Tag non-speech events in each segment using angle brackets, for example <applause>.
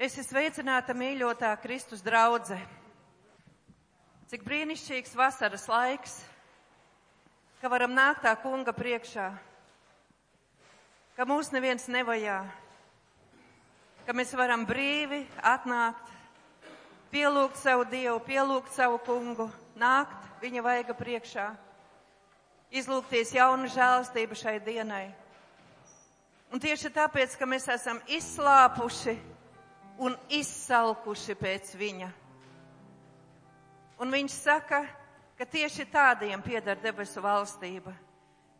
Es esmu sveicināta mīļotā Kristus draudze. Cik brīnišķīgs vasaras laiks, ka varam nākt tā kunga priekšā, ka mūs neviens nevajā, ka mēs varam brīvi atnākt, pielūgt savu Dievu, pielūgt savu kungu, nākt viņa vaiga priekšā, izlūgties jaunu žēlastību šai dienai. Un tieši tāpēc, ka mēs esam izslāpuši un izsalkuši pēc viņa. Un viņš saka, ka tieši tādiem pieder debesu valstība.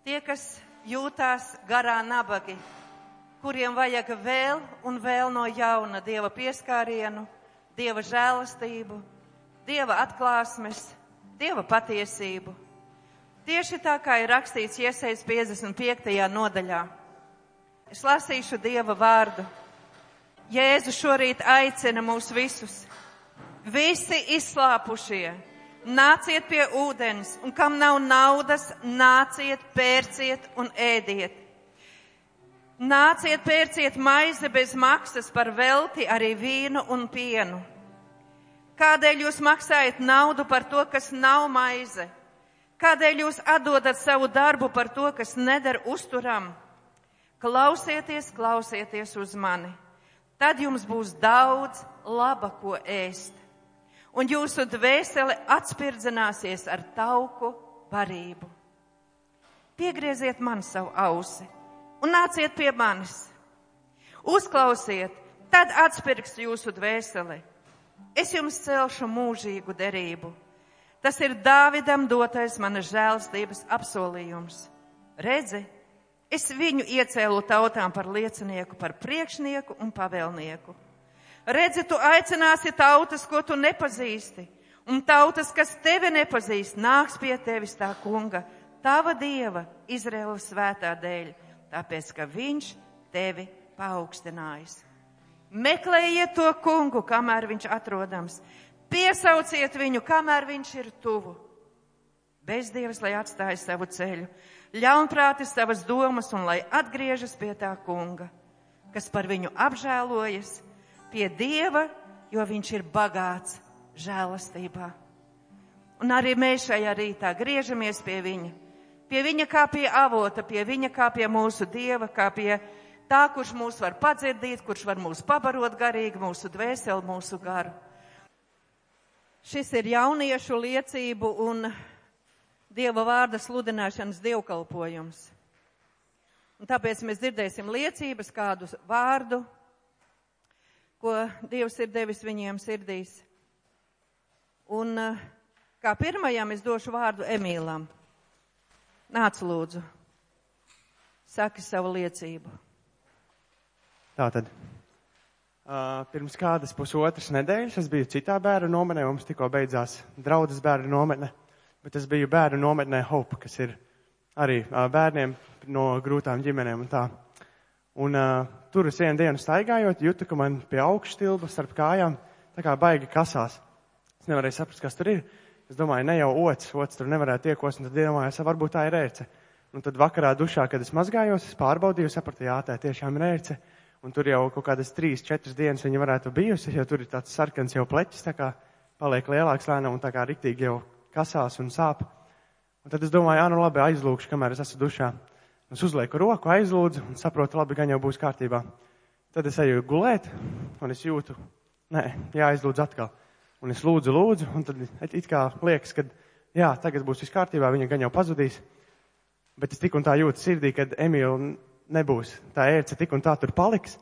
Tie, kas jūtās garā nabagi, kuriem vajag vēl un vēl no jauna Dieva pieskārienu, Dieva žēlastību, Dieva atklāsmes, Dieva patiesību. Tieši tā kā ir rakstīts iesaist 55. nodaļā. Es lasīšu Dieva vārdu. Jēzu šorīt aicina mūs visus. Visi izslāpušie, nāciet pie ūdens, un kam nav naudas, nāciet, pērciet un ēdiet. Nāciet, pērciet maizi bez maksas par velti arī vīnu un pienu. Kādēļ jūs maksājat naudu par to, kas nav maize? Kādēļ jūs atdodat savu darbu par to, kas neder uzturam? Klausieties, klausieties uz mani tad jums būs daudz laba, ko ēst. Un jūsu dvēsele atspirdzināsies ar tauku barību. Piegrieziet man savu ausi un nāciet pie manis. Uzklausiet, tad atspirgs jūsu dvēseli. Es jums celšu mūžīgu derību. Tas ir Dāvidam dotais manas žēlstības apsolījums. Redzi, Es viņu iecēlu tautām par liecinieku, par priekšnieku un pavēlnieku. Redzi, tu aicināsi tautas, ko tu nepazīsti, un tautas, kas tevi nepazīst, nāks pie tevis tā kunga, tava dieva, Izraēlas svētā dēļ, tāpēc, ka viņš tevi paaugstinājis. Meklējiet to kungu, kamēr viņš atrodams, piesauciet viņu, kamēr viņš ir tuvu. Bezdievs, lai atstāja savu ceļu ļaunprāti savas domas un lai atgriežas pie tā kunga, kas par viņu apžēlojas, pie Dieva, jo viņš ir bagāts žēlastībā. Un arī mēs šajā rītā griežamies pie viņa, pie viņa kā pie avota, pie viņa kā pie mūsu Dieva, kā pie tā, kurš mūs var padzirdīt, kurš var mūs pabarot garīgi, mūsu dvēseli, mūsu garu. Šis ir jauniešu liecību un Dieva vārda sludināšanas dievkalpojums. Un tāpēc mēs dzirdēsim liecības, kādu vārdu, ko Dievs ir devis viņiem sirdīs. Un eh, kā pirmajam es došu vārdu Emīlam. Nāc lūdzu, saki savu liecību. Tātad. Uh, pirms kādas pusotras nedēļas es biju citā bērnu nometnē, mums tikko beidzās draudzes bērnu nometne bet es biju bērnu nometnē Hope, kas ir arī bērniem no grūtām ģimenēm un tā. Un uh, tur es vienu dienu staigājot, jūtu, ka man pie augšstilba starp kājām tā kā baigi kasās. Es nevarēju saprast, kas tur ir. Es domāju, ne jau ots, ots tur nevarētu iekos, un tad domāju, varbūt tā ir ērce. Un tad vakarā dušā, kad es mazgājos, es pārbaudīju, sapratu, jā, tā tiešām ir ērce. Un tur jau kaut kādas trīs, četras dienas viņa varētu bijusi, jo tur ir tāds sarkans jau pleķis, tā kā paliek lielāks lēnām un tā kā riktīgi jau kasās un sāp. Un tad es domāju, jā, nu labi, aizlūkšu, kamēr es esmu dušā. Es uzlieku roku, aizlūdzu un saprotu, labi, gan jau būs kārtībā. Tad es eju gulēt un es jūtu, nē, jāaizlūdz atkal. Un es lūdzu, lūdzu, un tad it kā liekas, ka, jā, tagad būs viss kārtībā, viņa gan jau pazudīs. Bet es tik un tā jūtu sirdī, kad Emīla nebūs. Tā ērce tik un tā tur paliks,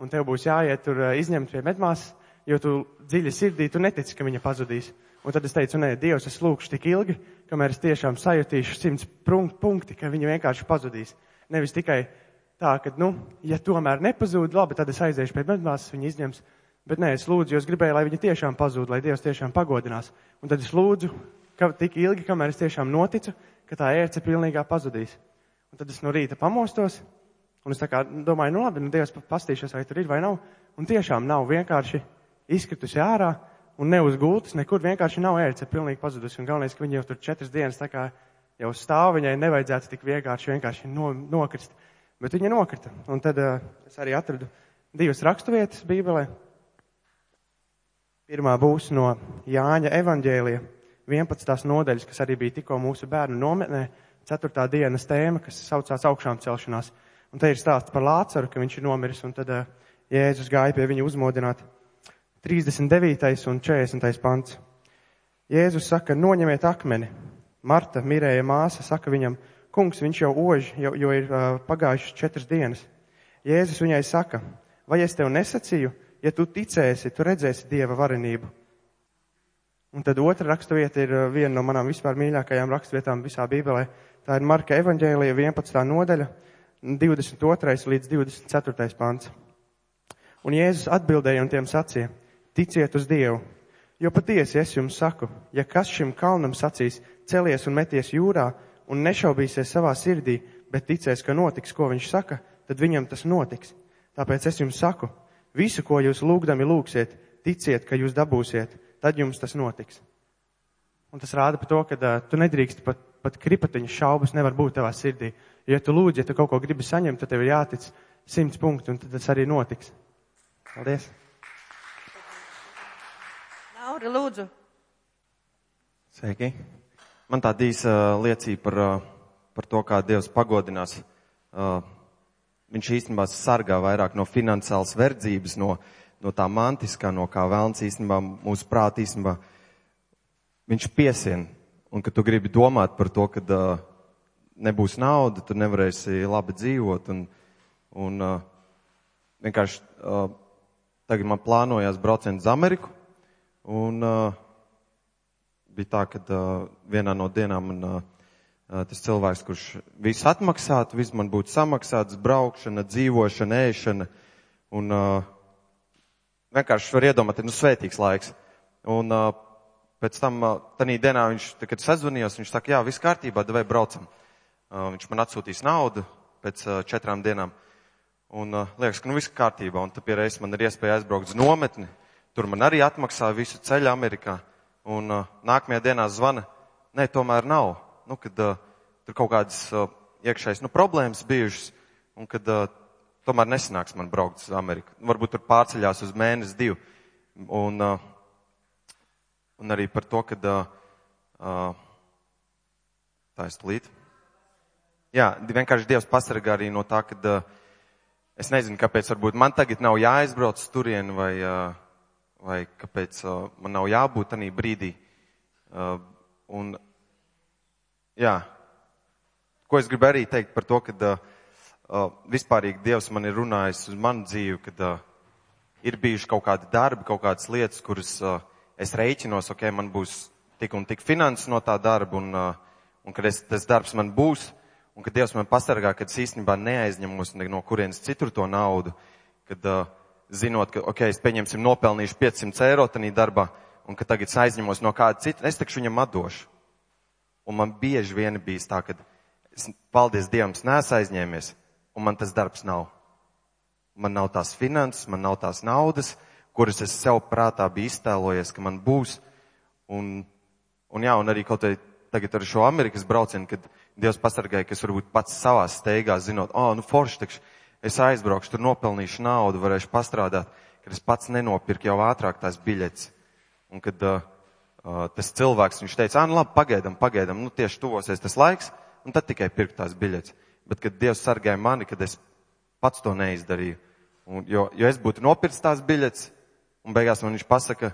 un tev būs jāiet tur izņemt pie medmās, jo tu dziļi sirdī, tu netici, ka viņa pazudīs. Un tad es teicu, nē, Dievs, es lūkšu tik ilgi, kamēr es tiešām sajutīšu simts punkti, ka viņi vienkārši pazudīs. Nevis tikai tā, ka, nu, ja tomēr nepazūd, labi, tad es aiziešu pie medmāsas, viņa izņems. Bet nē, es lūdzu, jo es gribēju, lai viņi tiešām pazūd, lai Dievs tiešām pagodinās. Un tad es lūdzu, ka tik ilgi, kamēr es tiešām noticu, ka tā ērce pilnīgā pazudīs. Un tad es no rīta pamostos, un es tā kā domāju, nu labi, nu Dievs pastīšos, vai tur ir vai nav. Un tiešām nav vienkārši izkritusi ārā un ne uz gultas, nekur vienkārši nav ērce, pilnīgi pazudusi. Un galvenais, ka viņi jau tur četras dienas tā kā jau stāv, viņai nevajadzētu tik vienkārši, vienkārši no, nokrist. Bet viņa nokrita. Un tad uh, es arī atradu divas raksturvietas Bībelē. Pirmā būs no Jāņa evaņģēlija 11. nodaļas, kas arī bija tikko mūsu bērnu nometnē, 4. dienas tēma, kas saucās augšām celšanās. Un te ir stāsts par Lācaru, ka viņš ir nomiris, un tad uh, Jēzus gāja pie viņa uzmodināt. 39. un 40. pants. Jēzus saka, noņemiet akmeni. Marta, mirēja māsa, saka viņam, kungs, viņš jau ož, jo, jo ir uh, pagājušas četras dienas. Jēzus viņai saka, vai es tev nesacīju, ja tu ticēsi, tu redzēsi Dieva varenību. Un tad otra raksturvieta ir viena no manām vispār mīļākajām raksturvietām visā Bībelē. Tā ir Marka evaņģēlija 11. nodaļa, 22. līdz 24. pants. Un Jēzus atbildēja un tiem sacīja, ticiet uz Dievu, jo patiesi es jums saku, ja kas šim kalnam sacīs, celies un meties jūrā un nešaubīsies savā sirdī, bet ticēs, ka notiks, ko viņš saka, tad viņam tas notiks. Tāpēc es jums saku, visu, ko jūs lūgdami lūgsiet, ticiet, ka jūs dabūsiet, tad jums tas notiks. Un tas rāda par to, ka uh, tu nedrīkst pat, pat kripatiņas šaubas nevar būt tavā sirdī. Ja tu lūdzi, ja tu kaut ko gribi saņemt, tad tev ir jātic simts punkti, un tad tas arī notiks. Paldies! Laura, lūdzu. Sveiki! Man tāda īsa liecība par, par to, kā Dievs pagodinās. Viņš īstenībā sargā vairāk no finansiālas verdzības, no, no tā mantiskā, no kā vēlns īstenībā mūsu prātī īstenībā. Viņš piesien, un ka tu gribi domāt par to, ka nebūs nauda, tu nevarēsi labi dzīvot. Un, un vienkārši tagad man plānojās brauciens uz Ameriku. Un uh, bija tā, ka uh, vienā no dienām man uh, tas cilvēks, kurš visu atmaksātu, viss man būtu samaksāts, braukšana, dzīvošana, ēšana. Un uh, vienkārši var iedomāties, nu, svētīgs laiks. Un uh, pēc tam, uh, tanī dienā viņš, tā, kad sazvanījos, viņš saka, jā, viss kārtībā, devai braucam. Uh, viņš man atsūtīs naudu pēc četrām dienām. Un liekas, ka nu viss kārtībā, un tad pie reizes man ir iespēja aizbraukt uz nometni. Tur man arī atmaksāja visu ceļu Amerikā. Un uh, nākamajā dienā zvana, nē, tomēr nav. Nu, kad uh, tur kaut kādas uh, iekšējas nu, problēmas bijušas, un kad uh, tomēr nesanāks man braukt uz Ameriku. Varbūt tur pārceļās uz mēnesi, divu. Un, uh, un arī par to, kad uh, uh, tā ir slīta. Jā, vienkārši Dievs pasargā arī no tā, ka uh, es nezinu, kāpēc varbūt man tagad nav jāaizbrauc turieni vai, uh, vai kāpēc uh, man nav jābūt tanī brīdī. Uh, un, jā, ko es gribu arī teikt par to, ka uh, uh, vispārīgi Dievs man ir runājis uz manu dzīvi, kad uh, ir bijuši kaut kādi darbi, kaut kādas lietas, kuras uh, es reiķinos, ok, man būs tik un tik finanses no tā darba un, uh, un kad es, tas darbs man būs un ka Dievs man pasargā, kad es īstenībā neaizņemos no kurienes citur to naudu, kad uh, zinot, ka, ok, es pieņemsim nopelnīšu 500 eiro tanī darbā, un ka tagad es aizņemos no kāda cita, es takšu viņam atdošu. Un man bieži vien bijis tā, ka es, paldies Dievam, es neesmu aizņēmies, un man tas darbs nav. Man nav tās finanses, man nav tās naudas, kuras es sev prātā biju iztēlojies, ka man būs. Un, un jā, un arī kaut arī tagad ar šo Amerikas braucienu, kad Dievs pasargāja, ka es varbūt pats savā steigā zinot, o, oh, nu forši, takš, es aizbraukšu, tur nopelnīšu naudu, varēšu pastrādāt, kad es pats nenopirku jau ātrāk tās biļetes. Un kad uh, uh, tas cilvēks, viņš teica, ah, nu labi, pagaidam, pagaidam, nu tieši tuvosies tas laiks, un tad tikai pirkt tās biļetes. Bet, kad Dievs sargāja mani, kad es pats to neizdarīju, un, jo, jo es būtu nopircis tās biļetes, un beigās man viņš pasaka,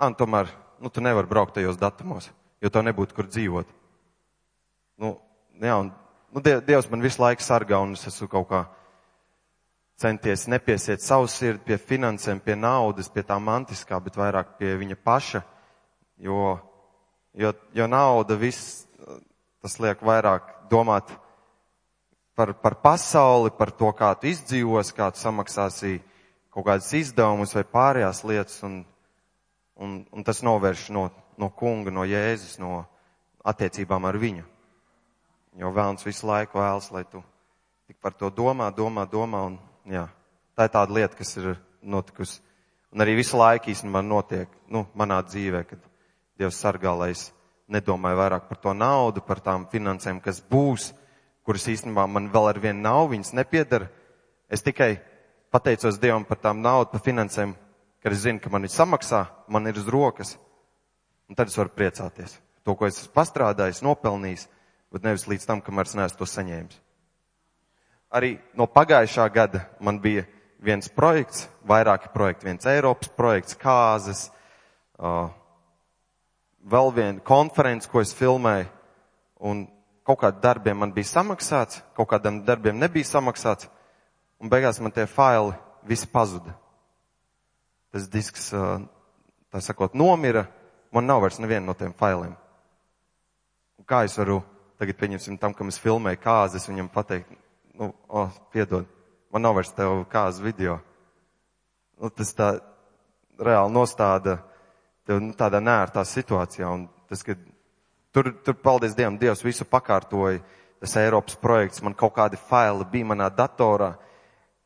ah, tomēr, nu tu nevari braukt tajos datumos, jo tev nebūtu kur dzīvot. Nu, jā, un, nu, Dievs man visu laiku sargā, un es esmu kaut kā centies nepiesiet savu sirdi pie finansēm, pie naudas, pie tā mantiskā, bet vairāk pie viņa paša, jo, jo, jo nauda viss, tas liek vairāk domāt par, par pasauli, par to, kā tu izdzīvos, kā tu samaksāsi kaut kādas izdevumus vai pārējās lietas, un, un, un tas novērš no, no kunga, no Jēzus, no attiecībām ar viņu. Jo vēlams visu laiku vēlas, lai tu tik par to domā, domā, domā. Un, jā, tā ir tāda lieta, kas ir notikusi. Un arī visu laiku īstenībā notiek, nu, manā dzīvē, kad Dievs sargā, lai es nedomāju vairāk par to naudu, par tām finansēm, kas būs, kuras īstenībā man vēl ar vienu nav, viņas nepiedara. Es tikai pateicos Dievam par tām naudu, par finansēm, kad es zinu, ka man ir samaksā, man ir uz rokas, un tad es varu priecāties. To, ko es esmu pastrādājis, nopelnījis, bet nevis līdz tam, kamēr es neesmu to saņēmis. Arī no pagājušā gada man bija viens projekts, vairāki projekti, viens Eiropas projekts, kāzes, uh, vēl viena konference, ko es filmēju, un kaut kādiem darbiem man bija samaksāts, kaut kādiem darbiem nebija samaksāts, un beigās man tie faili visi pazuda. Tas disks, tā sakot, nomira, man nav vairs neviena no tiem failiem. Un kā es varu tagad, pieņemsim, tam, kam es filmēju kāzes, viņam pateikt, nu, oh, piedod, man nav vairs tev kāzes video. Nu, tas tā reāli nostāda tev nu, tādā nērtā situācijā, un tas, kad tur, tur, paldies Dievam, Dievs visu pakārtoja, tas Eiropas projekts, man kaut kādi faili bija manā datorā,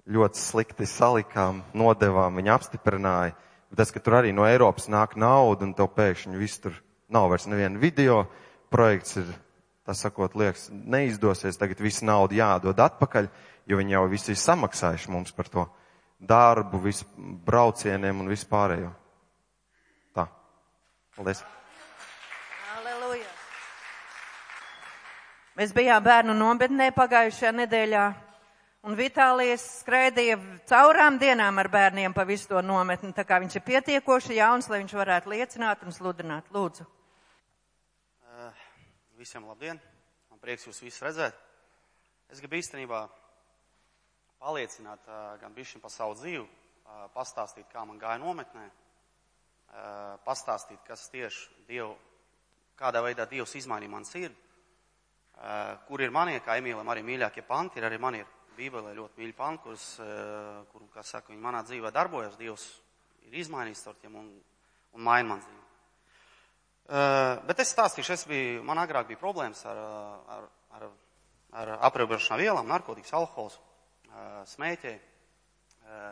ļoti slikti salikām, nodevām, viņi apstiprināja. Bet tas, ka tur arī no Eiropas nāk nauda un tev pēkšņi viss tur nav vairs neviena video, projekts ir, tā sakot, liekas, neizdosies, tagad visu naudu jādod atpakaļ, jo viņi jau visi ir samaksājuši mums par to darbu, visu braucieniem un visu pārējo. Tā. Paldies. Aleluja. Mēs bijām bērnu nometnē pagājušajā nedēļā. Un Vitālijas skraidīja caurām dienām ar bērniem pa visu to nometni, tā kā viņš ir pietiekoši jauns, lai viņš varētu liecināt un sludināt. Lūdzu. Visiem labdien! Man prieks jūs visus redzēt. Es gribu īstenībā paliecināt gan bišķiņ par savu dzīvi, pastāstīt, kā man gāja nometnē, pastāstīt, kas tieši Dievu, kādā veidā Dievs izmainīja man sirdi, kur ir manie, kā Emīlam arī mīļākie panti, ir arī man ir Bībelē ļoti mīļi panti, kurus, kur, kā saka, viņi manā dzīvē darbojas. Dievs ir izmainījis ar tiem un, un maina man dzīvi. Uh, bet es stāstīšu, es biju, man agrāk bija problēmas ar, ar, ar, ar apreibrošanām vielām, narkotikas, alkohols, uh, smēķē. Uh,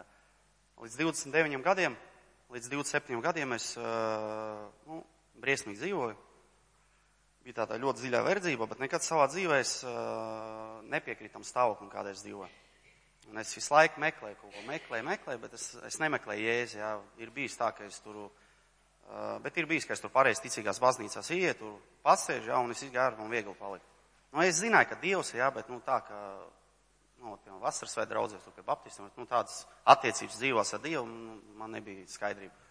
līdz 29 gadiem, līdz 27 gadiem es nu, briesmīgi dzīvoju bija tāda ļoti dziļā verdzība, bet nekad savā dzīvē es uh, nepiekrītu tam stāvoklim, kādā es dzīvoju. Un es visu laiku meklēju kaut ko, meklēju, meklēju, bet es, es nemeklēju jēzi. Jā. Ir bijis tā, ka es tur, uh, bet ir bijis, ka es tur pareizi ticīgās baznīcās iet, tur pasēžu, jā, un es izgāju, man viegli palika. Nu, es zināju, ka Dievs, jā, bet, nu, tā, ka, nu, piemēram, vasaras vai draudzēs, tur pie baptistiem, nu, tādas attiecības dzīvos ar Dievu, nu, man nebija skaidrība.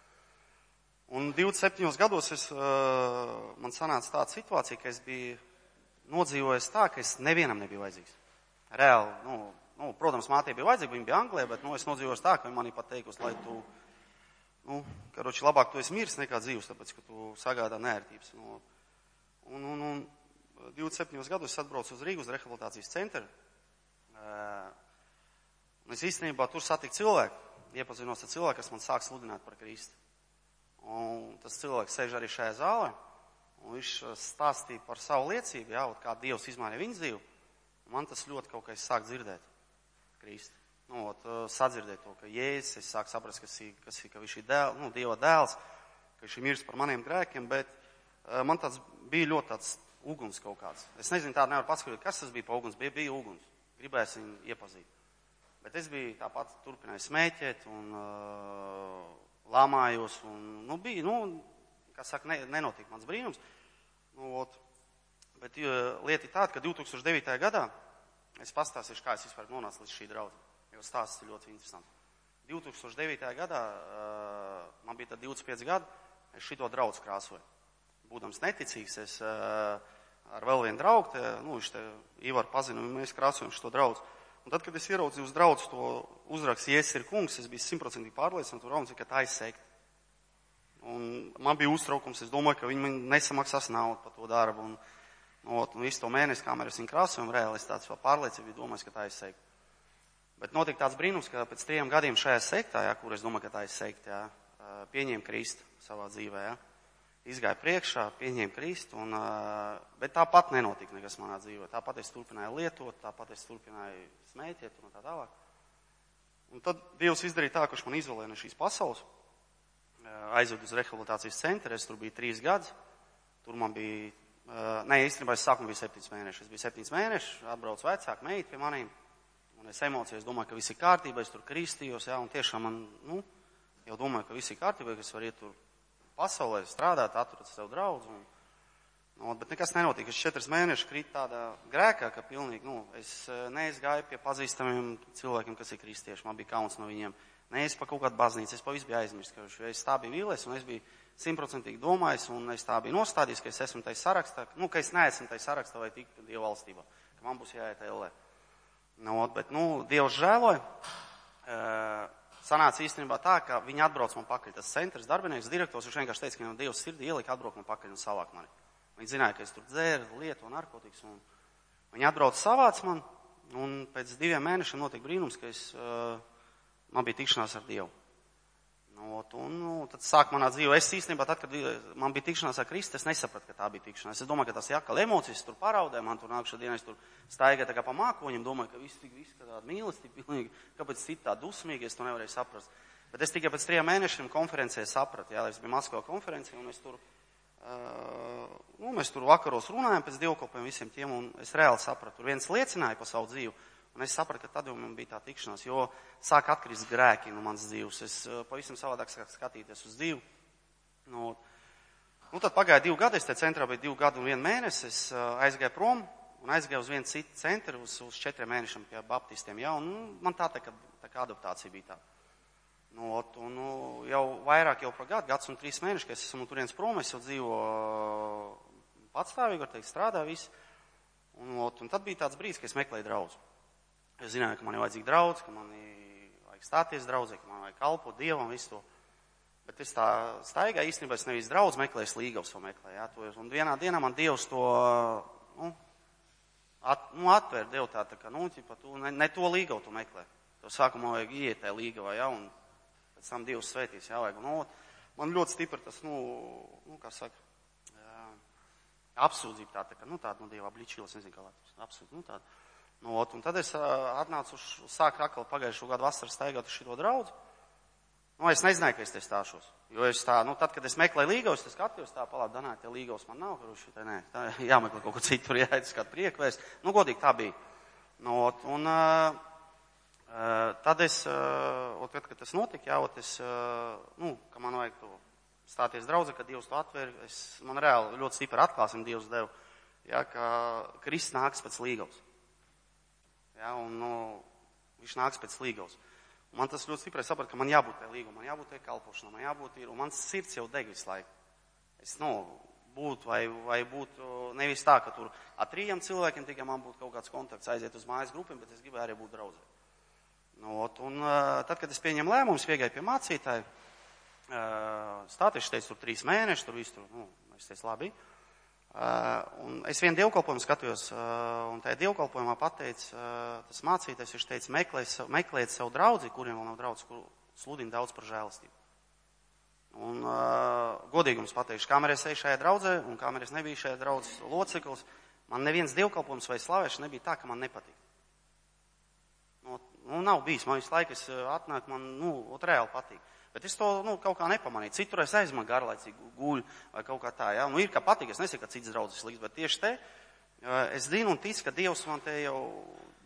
Un 27 gados es, uh, man sanāca tāda situācija, ka es biju nodzīvojis tā, ka es nevienam nebiju vajadzīgs. Reāli, nu, nu protams, mātei bija vajadzīga, viņa bija Anglijā, bet, nu, es nodzīvoju tā, ka viņa man ir pateikusi, lai tu, nu, karoči, labāk tu esi miris nekā dzīvs, tāpēc, ka tu sagādā nērtības. Nu, un, un, un 27 gados es atbraucu uz Rīgas rehabilitācijas centru. Un es īstenībā tur satiku cilvēku, iepazinos ar cilvēku, kas man sāk sludināt par Kristu. Un tas cilvēks sēž arī šajā zālē, un viņš stāstīja par savu liecību, jā, kā Dievs izmainīja viņas dzīvi. Man tas ļoti kaut kā sāk dzirdēt, Kristi. Nu, ot, uh, sadzirdēt to, ka Jēzus, es sāku saprast, kas ir, kas ir, ka viņš ir dēl, nu, Dieva dēls, ka viņš ir miris par maniem grēkiem, bet uh, man tāds bija ļoti tāds uguns kaut kāds. Es nezinu, tādu nevaru paskaidrot, kas tas bija pa uguns, bija, bija uguns. Gribēju viņu iepazīt. Bet es biju tāpat turpināju smēķēt un uh, lamājos un, nu, bija, nu, kā saka, ne, nenotika mans brīnums. Nu, ot, bet lieta ir tāda, ka 2009. gadā es pastāstīšu, kā es vispār nonācu līdz šī draudz, jo stāsts ir ļoti interesants. 2009. gadā uh, man bija tad 25 gadi, es šito draudz krāsoju. Būdams neticīgs, es uh, ar vēl vienu draugu, te, nu, viņš te Ivar pazina, un mēs krāsojam šo draudz. Un tad, kad es ieraudzīju uz draugu to uzrakstu, Jēzus ir kungs, es biju simtprocentīgi pārliecināts, un Romas ir, ka tā izseikt. Un man bija uztraukums, es domāju, ka viņi man nesamaksās naudu par to darbu. Un, nu, un visu to mēnesi, kamēr es viņu krāsoju, reāli es tāds pārliecību biju domājis, ka tā izseikt. Bet notika tāds brīnums, ka pēc trijiem gadiem šajā sektā, jā, kur es domāju, ka tā izseikt, jā, pieņēma Kristu savā dzīvē. Jā izgāja priekšā, pieņēma Kristu, un, bet tāpat nenotika nekas manā dzīvē. Tāpat es turpināju lietot, tāpat es turpināju smēķēt un tā tālāk. Un tad Dievs izdarīja tā, ka viņš man izvēlēja no šīs pasaules, aizved uz rehabilitācijas centru, es tur biju trīs gadus, tur man bija, nē, īstenībā es sākumā biju septiņas mēnešus, es biju septiņas mēnešus, atbrauc vecāki meiti pie manīm, un es emocijas domāju, ka viss ir kārtībā, es tur kristījos, jā, un tiešām man, nu, jau domāju, ka viss ir kārtībā, ka es varu iet tur pasaulē, strādāt, atrast sev draudz. Un, nu, bet nekas nenotika. Es četras mēnešus krīt tādā grēkā, ka pilnīgi, nu, es eh, neizgāju pie pazīstamiem cilvēkiem, kas ir kristieši. Man bija kauns no viņiem. Ne es pa kaut kādu baznīcu, es pa visu biju aizmirst, ka es tā biju vīlies un es biju simtprocentīgi domājis un es tā biju nostādījis, ka es esmu tajā sarakstā, nu, ka es neesmu tajā sarakstā vai tik Dieva valstībā, ka man būs jāiet LE. Nu, bet, nu, Dievs žēloja. Sanāca īstenībā tā, ka viņi atbrauc man pakaļ. Tas centrs darbinieks, direktors, viņš vienkārši teica, ka no Dievs sirdī ielika atbrauc man pakaļ un savāk mani. Viņi zināja, ka es tur dzēru, lietu un narkotikas. Un viņi atbrauc savāc man, un pēc diviem mēnešiem notika brīnums, ka es, man bija tikšanās ar Dievu. Nu, un, nu, tad sāk manā dzīvē. Es īstenībā, tad, kad man bija tikšanās ar Kristu, es nesapratu, ka tā bija tikšanās. Es domāju, ka tas jākal emocijas tur paraudē, man tur nākušā dienā es tur staigāju tā kā pa mākoņiem, domāju, ka viss tik, viss, ka tāda mīlestība, pilnīgi, kāpēc citi tā dusmīgi, es to nevarēju saprast. Bet es tikai pēc trijiem mēnešiem konferencē sapratu, jā, es biju Maskavā konferencē, un es tur, uh, nu, mēs tur vakaros runājam pēc divkopiem visiem tiem, un es reāli sapratu. Tur viens liecināja par savu dzīvi Un es sapratu, ka tad jau man bija tā tikšanās, jo sāk atkrist grēki no manas dzīves. Es uh, pavisam savādāk sāku skatīties uz dzīvi. Nu, nu, tad pagāja divi gadi, es te centrā biju divi gadi un vienu mēnesi. Es uh, aizgāju prom un aizgāju uz vienu citu centru, uz, uz četriem mēnešiem pie baptistiem. Jā, un nu, man tā, tā, kā, tā kā adaptācija bija tā. Nu, un, nu, jau vairāk jau par gadu, gads un trīs mēneši, ka es esmu turienes prom, es jau dzīvo uh, patstāvīgi, var teikt, strādā viss. Un, un tad bija tāds brīdis, ka es meklēju draugu. Es zināju, ka man ir vajadzīga draudz, ka man ir vajag stāties draudzē, ka man vajag kalpot Dievam visu to. Bet es tā staigāju, īstenībā es nevis draudz meklēju, līgavs to meklēju. Jā, to, un vienā dienā man Dievs to, nu, at, nu atver, Dievu tā, tā kā, nu, ķipa, tu ne, ne to līgavu tu meklē. Tev sākumā vajag iet tajā līgavā, jā, un pēc tam Dievs svētīs, jā, vajag. Nu, man ļoti stipri tas, nu, nu kā saka, jā, apsūdzība tā, tā kā, nu, tāda, nu, Dieva bličīlas, nezinu, kā latvijas, apsūdzība, nu, tāda. Nu, ot, un tad es atnācu sāku atkal pagājušo gadu vasaru staigāt uz šito draudzu. Nu, es nezināju, ka es te stāšos. Jo es tā, nu, tad, kad es meklēju līgavus, es skatījos tā, palāp, danā, tie līgavus man nav, kur šitai, nē, tā jāmeklē kaut ko citu, tur <laughs> jāiet, kādu priekvēst. Nu, godīgi tā bija. Nu, ot, un, uh, tad es, uh, ot, kad, kad tas notika, jā, ot, es, uh, nu, ka man vajag to stāties draudze, kad Dievs to atver, es, man reāli ļoti stipri atklāsim Dievs devu, jā, ka Kristus nāks pēc līgavus. Ja, un, nu, viņš nāks pēc līgavas. Man tas ļoti stipri saprata, ka man jābūt tajā līgumā, man jābūt tajā kalpošanā, man jābūt ir, un mans sirds jau deg visu laiku. Es, nu, būtu, vai, vai būtu nevis tā, ka tur ar trījiem cilvēkiem tikai man būtu kaut kāds kontakts, aiziet uz mājas grupiem, bet es gribēju arī būt draudzē. Nu, un tad, kad es pieņemu lēmumus, piegāju pie mācītāja, stāties, teicu, tur trīs mēneši, tur viss tur, nu, es teicu, labi. Uh, un es vienu dievkalpojumu skatījos, uh, un tajā dievkalpojumā pateica, uh, tas mācītājs, viņš teica, meklējiet, meklējiet savu draudzi, kuriem vēl nav draudz, kur sludina daudz par žēlastību. Un uh, godīgi jums pateikšu, kamēr es eju šajā draudzē, un kamēr es nebiju šajā draudzes loceklis, man neviens dievkalpojums vai slavēšana nebija tā, ka man nepatīk. Nu, nu, nav bijis, man visu laiku es atnāku, man, nu, reāli patīk. Bet es to nu, kaut kā nepamanīju. Citur es aizmanu garlaicīgi guļu vai kaut kā tā. Ja? Nu, ir kā patīk, es nesaku, ka cits draudzes līdz, bet tieši te es zinu un ticu, ka Dievs man te jau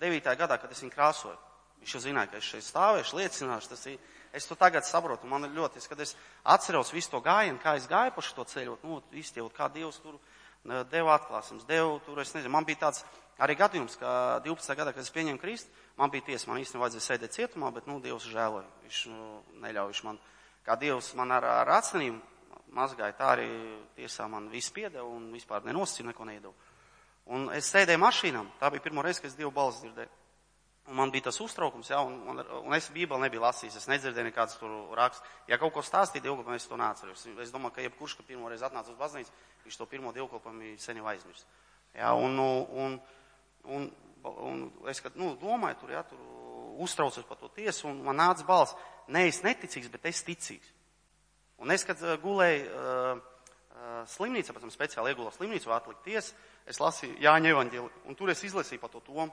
9. gadā, kad es viņu krāsoju, viņš jau zināja, ka es šeit stāvēšu, liecināšu. Tas ir, es to tagad saprotu. Man ļoti, es, kad es atceros visu to gājienu, kā es gāju pa šo ceļu, nu, iztievot, kā Dievs tur deva atklāsums, deva tur, es nezinu, man bija tāds arī gadījums, ka 12. gadā, kad es pieņēmu Kristu, man bija tiesa, man īstenībā vajadzēja sēdēt cietumā, bet, nu, Dievs žēloja. Viņš nu, neļauj, viņš man, kā Dievs man ar, ar acinīm mazgāja, tā arī tiesā man viss piedeva un vispār nenosacīja, neko neiedeva. Un es sēdēju mašīnām, tā bija pirmo reizi, kad es Dievu balsi dzirdēju. Un man bija tas uztraukums, jā, un, un, un es Bībeli nebiju lasījis, es nedzirdēju nekādus tur rakstus. Ja kaut ko stāstīja dievkalpam, es to neatceros. Es domāju, ka jebkurš, ka pirmo reizi atnāca uz baznīcu, viņš to pirmo dievkalpam sen jau aizmirst. Jā, un, un, un, un es, kad, nu, domāju tur, jā, tur uztraucos par to tiesu, un man nāca balss, ne es neticīgs, bet es ticīgs. Un es, kad gulēju uh, uh, slimnīcā, pēc tam speciāli iegulēju slimnīcu, atlikt tiesu, es lasīju Jāņa evaņģēli, un tur es izlasīju par to tomu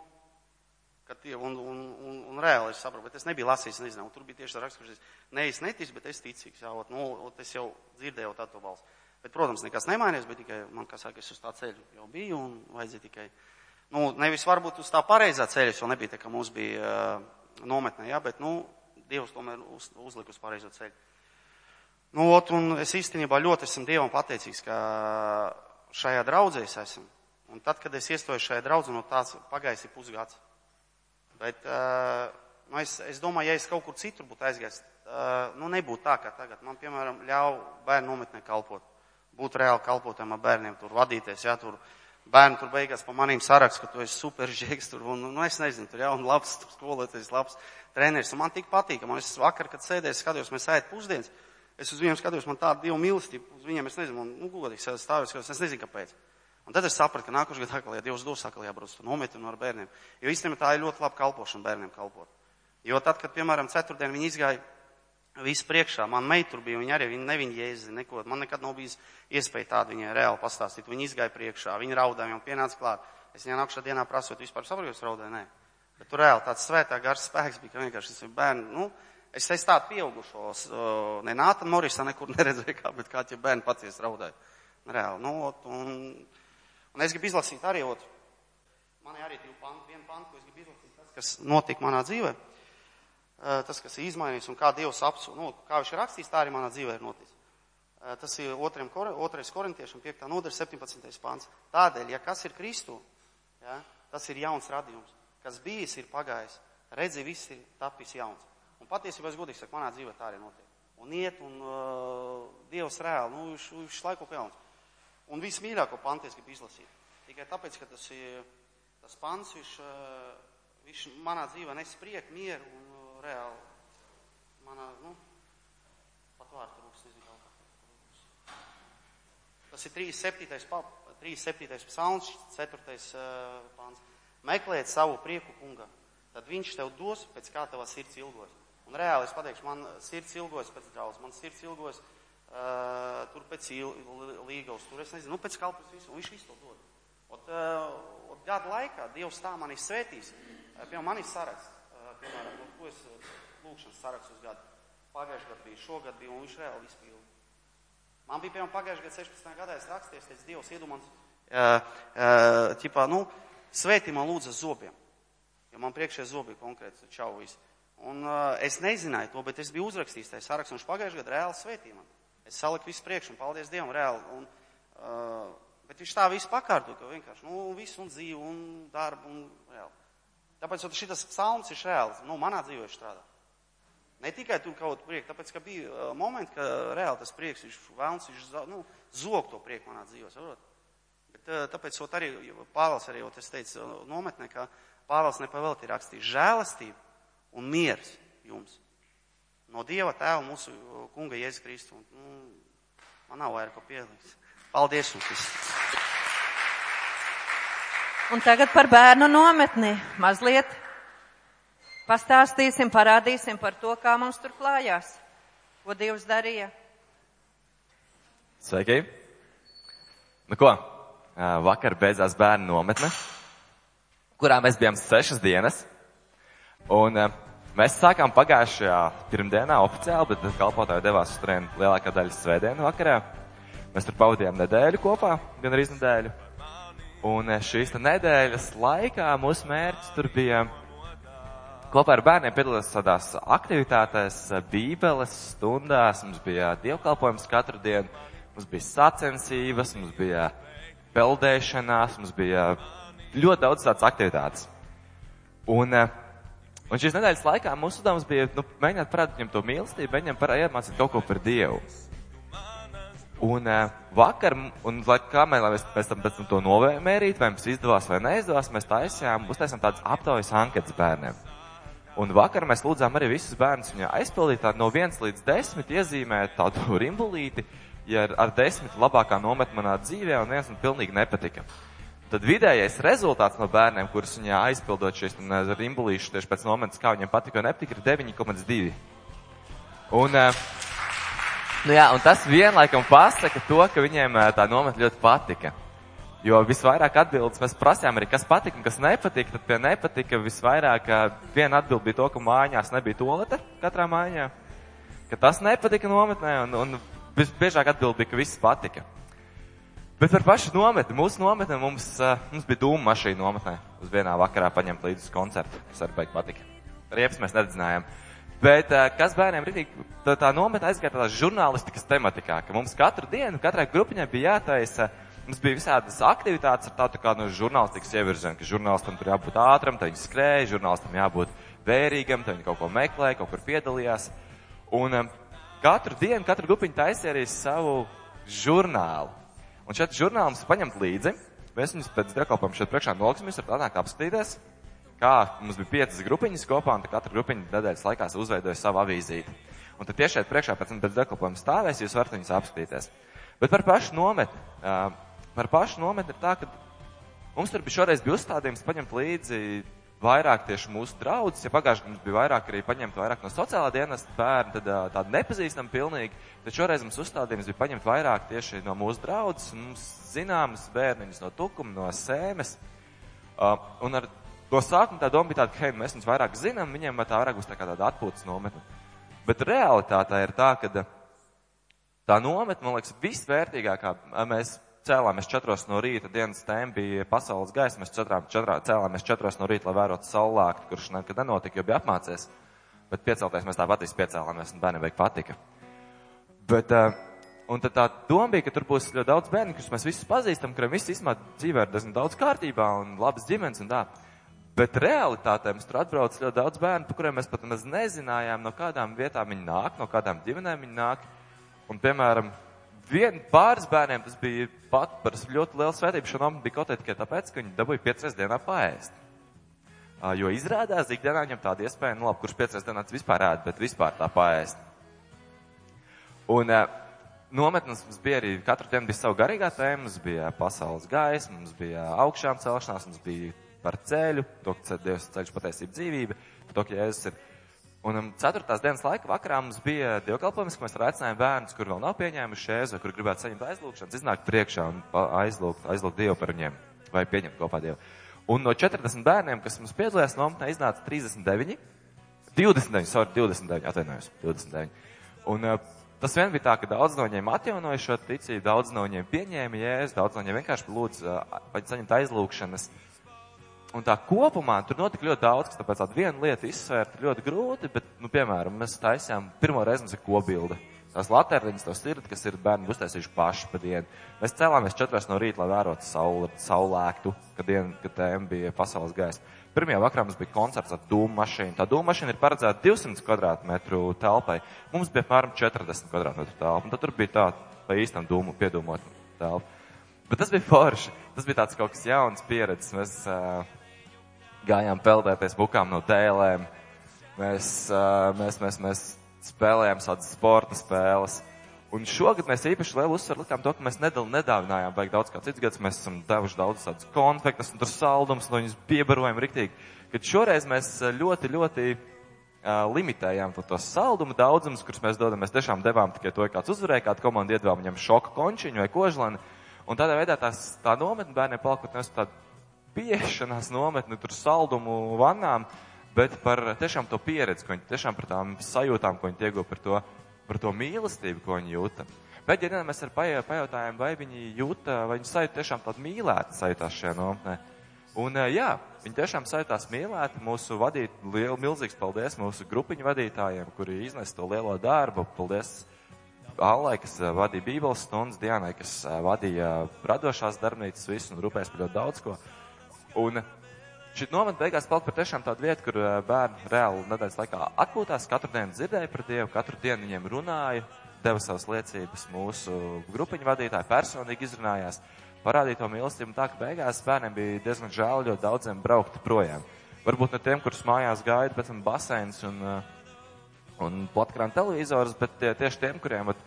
ka tie, un, un, un, un reāli es saprotu, bet es nebiju lasījis, nezinu, tur bija tieši raksts, kurš ne es neticu, bet es ticīgs, jā, ot, nu, ot, es jau dzirdēju tādu balsu. Bet, protams, nekas nemainījās, bet tikai man, kā saka, es uz tā ceļu jau biju un vajadzēja tikai, nu, nevis varbūt uz tā pareizā ceļa, jo nebija tā, ka mums bija uh, nometnē, jā, bet, nu, Dievs tomēr uz, uzlika uz pareizo ceļu. Nu, ot, un es īstenībā ļoti esmu Dievam pateicīgs, ka šajā draudzē es esmu. Un tad, kad es iestojos šajā draudzē, no tās pagājis ir pusgads. Bet, uh, nu, es, es domāju, ja es kaut kur citur būtu aizgājis, uh, nu, nebūtu tā, kā tagad. Man, piemēram, ļauj bērnu nometnē kalpot. Būt reāli kalpotiem ar bērniem, tur vadīties, jā, tur bērni tur beigās pa manīm saraksts, ka tu esi super žēks tur, un, nu, es nezinu, tur, jā, un labs skolotājs, labs treneris. Un man tik patīk, man es vakar, kad sēdēju, skatījos, mēs ēd pusdienas, es uz viņiem skatījos, man tāda dieva mīlestība, uz viņiem es nezinu, man, nu, godīgi stāvos, es nezinu, kāpēc. Un tad es sapratu, ka nākošais gads atkal, ja Dievs dos, atkal jābrauc uz nometni ar bērniem. Jo īstenībā tā ir ļoti laba kalpošana bērniem kalpot. Jo tad, kad, piemēram, ceturtdien viņi izgāja visu priekšā, man meitur bija, viņa arī, viņa neviņa jēzi, neko, man nekad nav bijis iespēja tādu viņai reāli pastāstīt. Viņa izgāja priekšā, viņa raudāja, viņa pienāca klāt. Es viņai nākšā dienā prasot, vispār saprotu, raudāja, nē. Bet tur reāli tāds svētā gars spēks bija, ka vienkārši tas ir bērni, nu, es es tādu pieaugušos, ne Nāta Morisa nekur <laughs> neredzēju, kā, bet kā tie bērni pacies raudāja. Reāli, nu, un, Un es gribu izlasīt arī otru. Man ir arī divi panti, viena panta, ko es gribu izlasīt, tas, kas notika manā dzīvē, tas, kas ir izmainījis un kā Dievs apsūdz, nu, kā viņš ir rakstījis, tā arī manā dzīvē ir noticis. Tas ir otriem, otrais korintiešam, 5. nodaļa, 17. pāns. Tādēļ, ja kas ir Kristu, ja, tas ir jauns radījums. Kas bijis, ir pagājis. Redzi, viss ir tapis jauns. Un patiesībā es godīgi saku, manā dzīvē tā arī notiek. Un iet, un uh, Dievs reāli, nu, viņš, viņš laiku jauns. Un vismīļāko pantu es gribu izlasīt. Tikai tāpēc, ka tas ir tas pants, viņš, viņš manā dzīvē nes prieku, mieru un reāli manā, nu, pat vārdu rūks, nezinu, kā. Tas ir 37. 37. psalms, 4. pants. Meklēt savu prieku kungam, tad viņš tev dos pēc kā tava sirds ilgojas. Un reāli es pateikšu, man sirds ilgojas pēc draudz, man sirds ilgojas Uh, tur pēc līgavas, tur es nezinu, nu pēc kalpes visu, un viņš visu to dod. Ot, uh, ot gadu laikā Dievs tā mani svētīs, piemēram, manis saraksts, piemēram, nu, ko es lūkšanas sarakstu uz gadu. Pagājušajā gadā bija, šogad bija, un viņš reāli izpilda. Man bija, piemēram, pagājušajā gadā 16. gadā es raksties, teicu, Dievs iedomāns, uh, uh, ķipā, nu, svētī man lūdza zobiem, jo man priekšē zobi konkrēti čau visi. Un uh, es nezināju to, bet es biju uzrakstījis tajā sarakstā, un viņš pagājušajā gadā reāli svētī man. Es saliku visu priekšu un paldies Dievam reāli. Un, uh, bet viņš tā visu pakārto, ka vienkārši, nu, visu un dzīvi un darbu un reāli. Tāpēc, šis psalms ir reāls, nu, manā dzīvē strādā. Ne tikai tur kaut kur prieks, tāpēc, ka bija uh, momenti, ka reāli tas prieks, viņš vēlns, viņš nu, zog to prieku manā dzīvē, saprot? Bet uh, tāpēc, ot arī, Pāvils arī, ot es teicu uh, nometnē, ka Pāvils nepavēlti rakstīs žēlastību un miers jums no Dieva tēva mūsu kunga Jēzus Kristu. Un, nu, man nav vairāk ko pielikt. Paldies jums visiem! Un tagad par bērnu nometni mazliet pastāstīsim, parādīsim par to, kā mums tur klājās, ko Dievs darīja. Sveiki! Nu ko, vakar beidzās bērnu nometne, kurā mēs bijām sešas dienas. Un Mēs sākām pagājušajā pirmdienā oficiāli, bet kalpotāji devās uz turieni lielākā daļa svētdienu vakarā. Mēs tur pavadījām nedēļu kopā, gan arī nedēļu. Un šīs nedēļas laikā mūsu mērķis tur bija kopā ar bērniem piedalīties tādās aktivitātēs, bībeles stundās, mums bija dievkalpojums katru dienu, mums bija sacensības, mums bija peldēšanās, mums bija ļoti daudz tādas aktivitātes. Un Un šīs nedēļas laikā mūsu uzdevums bija nu, mēģināt parādīt viņam to mīlestību, mēģināt iemācīt kaut ko par Dievu. Un uh, vakar, un lai kamēr mēs pēc tam, pēc tam to novērīt, vai mums izdevās vai neizdevās, mēs taisījām, uztaisām tādas aptaujas anketas bērniem. Un vakar mēs lūdzām arī visus bērnus viņā aizpildīt no 1 līdz 10 iezīmēt tādu <laughs> rimbulīti, ja ar 10 labākā nomet manā dzīvē un viens man pilnīgi nepatika. Tad vidējais rezultāts no bērniem, kurus viņā aizpildot šīs rimbulīšas tieši pēc momenta, kā viņiem patika un nepatika, ir 9,2. Un, eh, nu jā, un tas vienlaikam pasaka to, ka viņiem eh, tā nometne ļoti patika. Jo visvairāk atbildes mēs prasījām arī, kas patika un kas nepatika. Tad pie nepatika visvairāk eh, viena atbild bija to, ka mājās nebija tolete katrā mājā. Ka tas nepatika nometnē un, un visbiežāk atbild bija, ka viss patika. Bet par pašu nometni. Mūsu nometne mums, uh, mums bija dūma mašīna nometnē. Uz vienā vakarā paņemt līdzi uz koncertu, kas arī baigi patika. Riepas mēs nedzinājām. Bet uh, kas bērniem rītīgi, tā, tā nometa aizgāja tādā žurnālistikas tematikā, ka mums katru dienu, katrai grupiņai bija jātaisa, mums bija visādas aktivitātes ar tādu kā no žurnālistikas ievirzienu, ka žurnālistam tur jābūt ātram, tad viņi skrēja, žurnālistam jābūt vērīgam, tad viņi kaut ko meklēja, kaut kur piedalījās. Un um, katru dienu, katru grupiņu taisīja arī savu žurnālu. Un šeit žurnālu mums paņemt līdzi. Mēs viņus pēc dekalpojuma šeit priekšā noliksim, jūs varat atnākt apskatīties kā mums bija piecas grupiņas kopā, un katra grupiņa nedēļas laikā uzveidoja savu avīzīti. Un tad tieši šeit priekšā pēc tam pēc dekalpojuma stāvēs, jūs varat viņus apskatīties. Bet par pašu nometni. Par pašu nometni ir tā, ka mums tur bija šoreiz bija uzstādījums paņemt līdzi vairāk tieši mūsu draugus. Ja pagājušajā gadā mums bija vairāk arī paņemt vairāk no sociālā dienas bērnu, tad tādu nepazīstam pilnīgi. Tad šoreiz mums uzstādījums bija paņemt vairāk tieši no mūsu draugus, mums zināmas bērniņas no tukuma, no sēmes. Uh, un ar No sākuma tā doma bija tāda, hei, mēs viņus vairāk zinām, viņiem tā vairāk būs tā kā tāda atpūtas nometne. Bet realitāte ir tā, ka tā nometne, man liekas, visvērtīgākā, mēs cēlāmies četros no rīta, dienas tēma bija pasaules gaisa, mēs četrām, četrā, cēlāmies četros no rīta, lai vērotu saulāktu, kurš nekad nenotika, jo bija apmācies. Bet piecelties mēs tā patīs piecēlāmies un bērniem vajag patika. Bet, uh, un tad tā doma bija, ka tur būs ļoti daudz bērnu, kurus mēs visus pazīstam, kuriem viss īstenībā dzīvē ir diezgan daudz kārtībā un labas ģimenes un tā. Bet realitātē mums tur atbrauc ļoti daudz bērnu, par kuriem mēs pat maz nezinājām, no kādām vietām viņi nāk, no kādām ģimenēm viņi nāk. Un, piemēram, vien pāris bērniem tas bija pat par ļoti lielu svētību. Šo nomu bija kaut tikai tāpēc, ka viņi dabūja piecas dienā paēst. Jo izrādās, ikdienā viņam tāda iespēja, nu labi, kurš piecas dienās vispār ēd, bet vispār tā paēst. Un nometnes mums bija arī, katru dienu bija savu garīgā tēma, mums bija pasaules gaisa, mums bija augšām celšanās, mums bija par ceļu, to, ka Dievs ceļš patiesība dzīvība, par to, ka Jēzus ir. Un um, ceturtās dienas laika vakarā mums bija dievkalpojums, ka mēs aicinājām bērnus, kur vēl nav pieņēmuši Jēzu, kur gribētu saņemt aizlūgšanas, iznākt priekšā un aizlūgt, aizlūgt Dievu par viņiem vai pieņemt kopā Dievu. Un no 40 bērniem, kas mums piedalījās nometnē, iznāca 39, 29, sorry, 29, atvainojos, 29. Un uh, tas vien bija tā, ka daudz no viņiem atjaunoja šo ticību, daudz no viņiem pieņēma jēzu, daudz no viņiem vienkārši lūdza uh, saņemt aizlūgšanas. Uh, Un tā kopumā tur notika ļoti daudz, kas tāpēc tāda viena lieta izsvērt ļoti grūti, bet, nu, piemēram, mēs taisījām pirmo reizi mums ir kobilde. Tās laterniņas, tos ir, kas ir bērni uztaisījuši paši pa dienu. Mēs cēlāmies četras no rīta, lai vērotu sauli, saulēktu, kad, dien, kad tēma bija pasaules gaisa. Pirmajā vakarā mums bija koncerts ar dūmu mašīnu. Tā dūmu mašīna ir paredzēta 200 kvadrātmetru telpai. Mums bija apmēram 40 kvadrātmetru telpa. Un tad tur bija tā pa īstam dūmu piedūmot telpa. Bet tas bija forši. Tas bija tāds kaut kas jauns pieredzes. Mēs, uh, gājām peldēties bukām no tēlēm. Mēs, mēs, mēs, mēs spēlējām tādas sporta spēles. Un šogad mēs īpaši lielu uzsvaru likām to, ka mēs nedal, nedāvinājām vajag daudz kā cits gads. Mēs esam devuši daudz tādas konfektas un tur saldums, un viņus piebarojam riktīgi. Kad šoreiz mēs ļoti, ļoti uh, limitējām to, to saldumu daudzumus, kurus mēs dodam. Mēs tiešām devām tikai to, ja kāds uzvarēja, kāda komanda iedevām viņam šoka končiņu vai kožlani. Un tādā veidā tās, tā nometne bērniem palika tāda pieešanās nometni, tur saldumu vannām, bet par tiešām to pieredzi, ko viņi tiešām par tām sajūtām, ko viņi iegūst par to, par to mīlestību, ko viņi jūta. Bet, ja mēs ar pajautājām, vai viņi jūta, vai viņi sajūt tiešām tādu mīlētu sajūtās šajā nometnē. Un jā, viņi tiešām sajūtās mīlēti. Mūsu vadīt, liel, milzīgs paldies mūsu grupiņu vadītājiem, kuri iznes to lielo darbu. Paldies Allai, kas vadīja Bībeles stundas, Dianai, kas vadīja radošās darbnīcas visu un rūpēs par ļoti daudz ko. Un šī novada beigās palika par tiešām tādu vietu, kur eh, bērni reāli nedēļas laikā atpūtās, katru dienu dzirdēja par Dievu, katru dienu viņiem runāja, deva savas liecības mūsu grupiņu vadītāji, personīgi izrunājās, parādīja to mīlestību, tā, ka beigās bērniem bija diezgan žēl ļoti daudziem braukt projām. Varbūt ne tiem, kurus mājās gaida, bet baseins un, eh, un platkrāna televizors, bet tie, tieši tiem, kuriem, vat,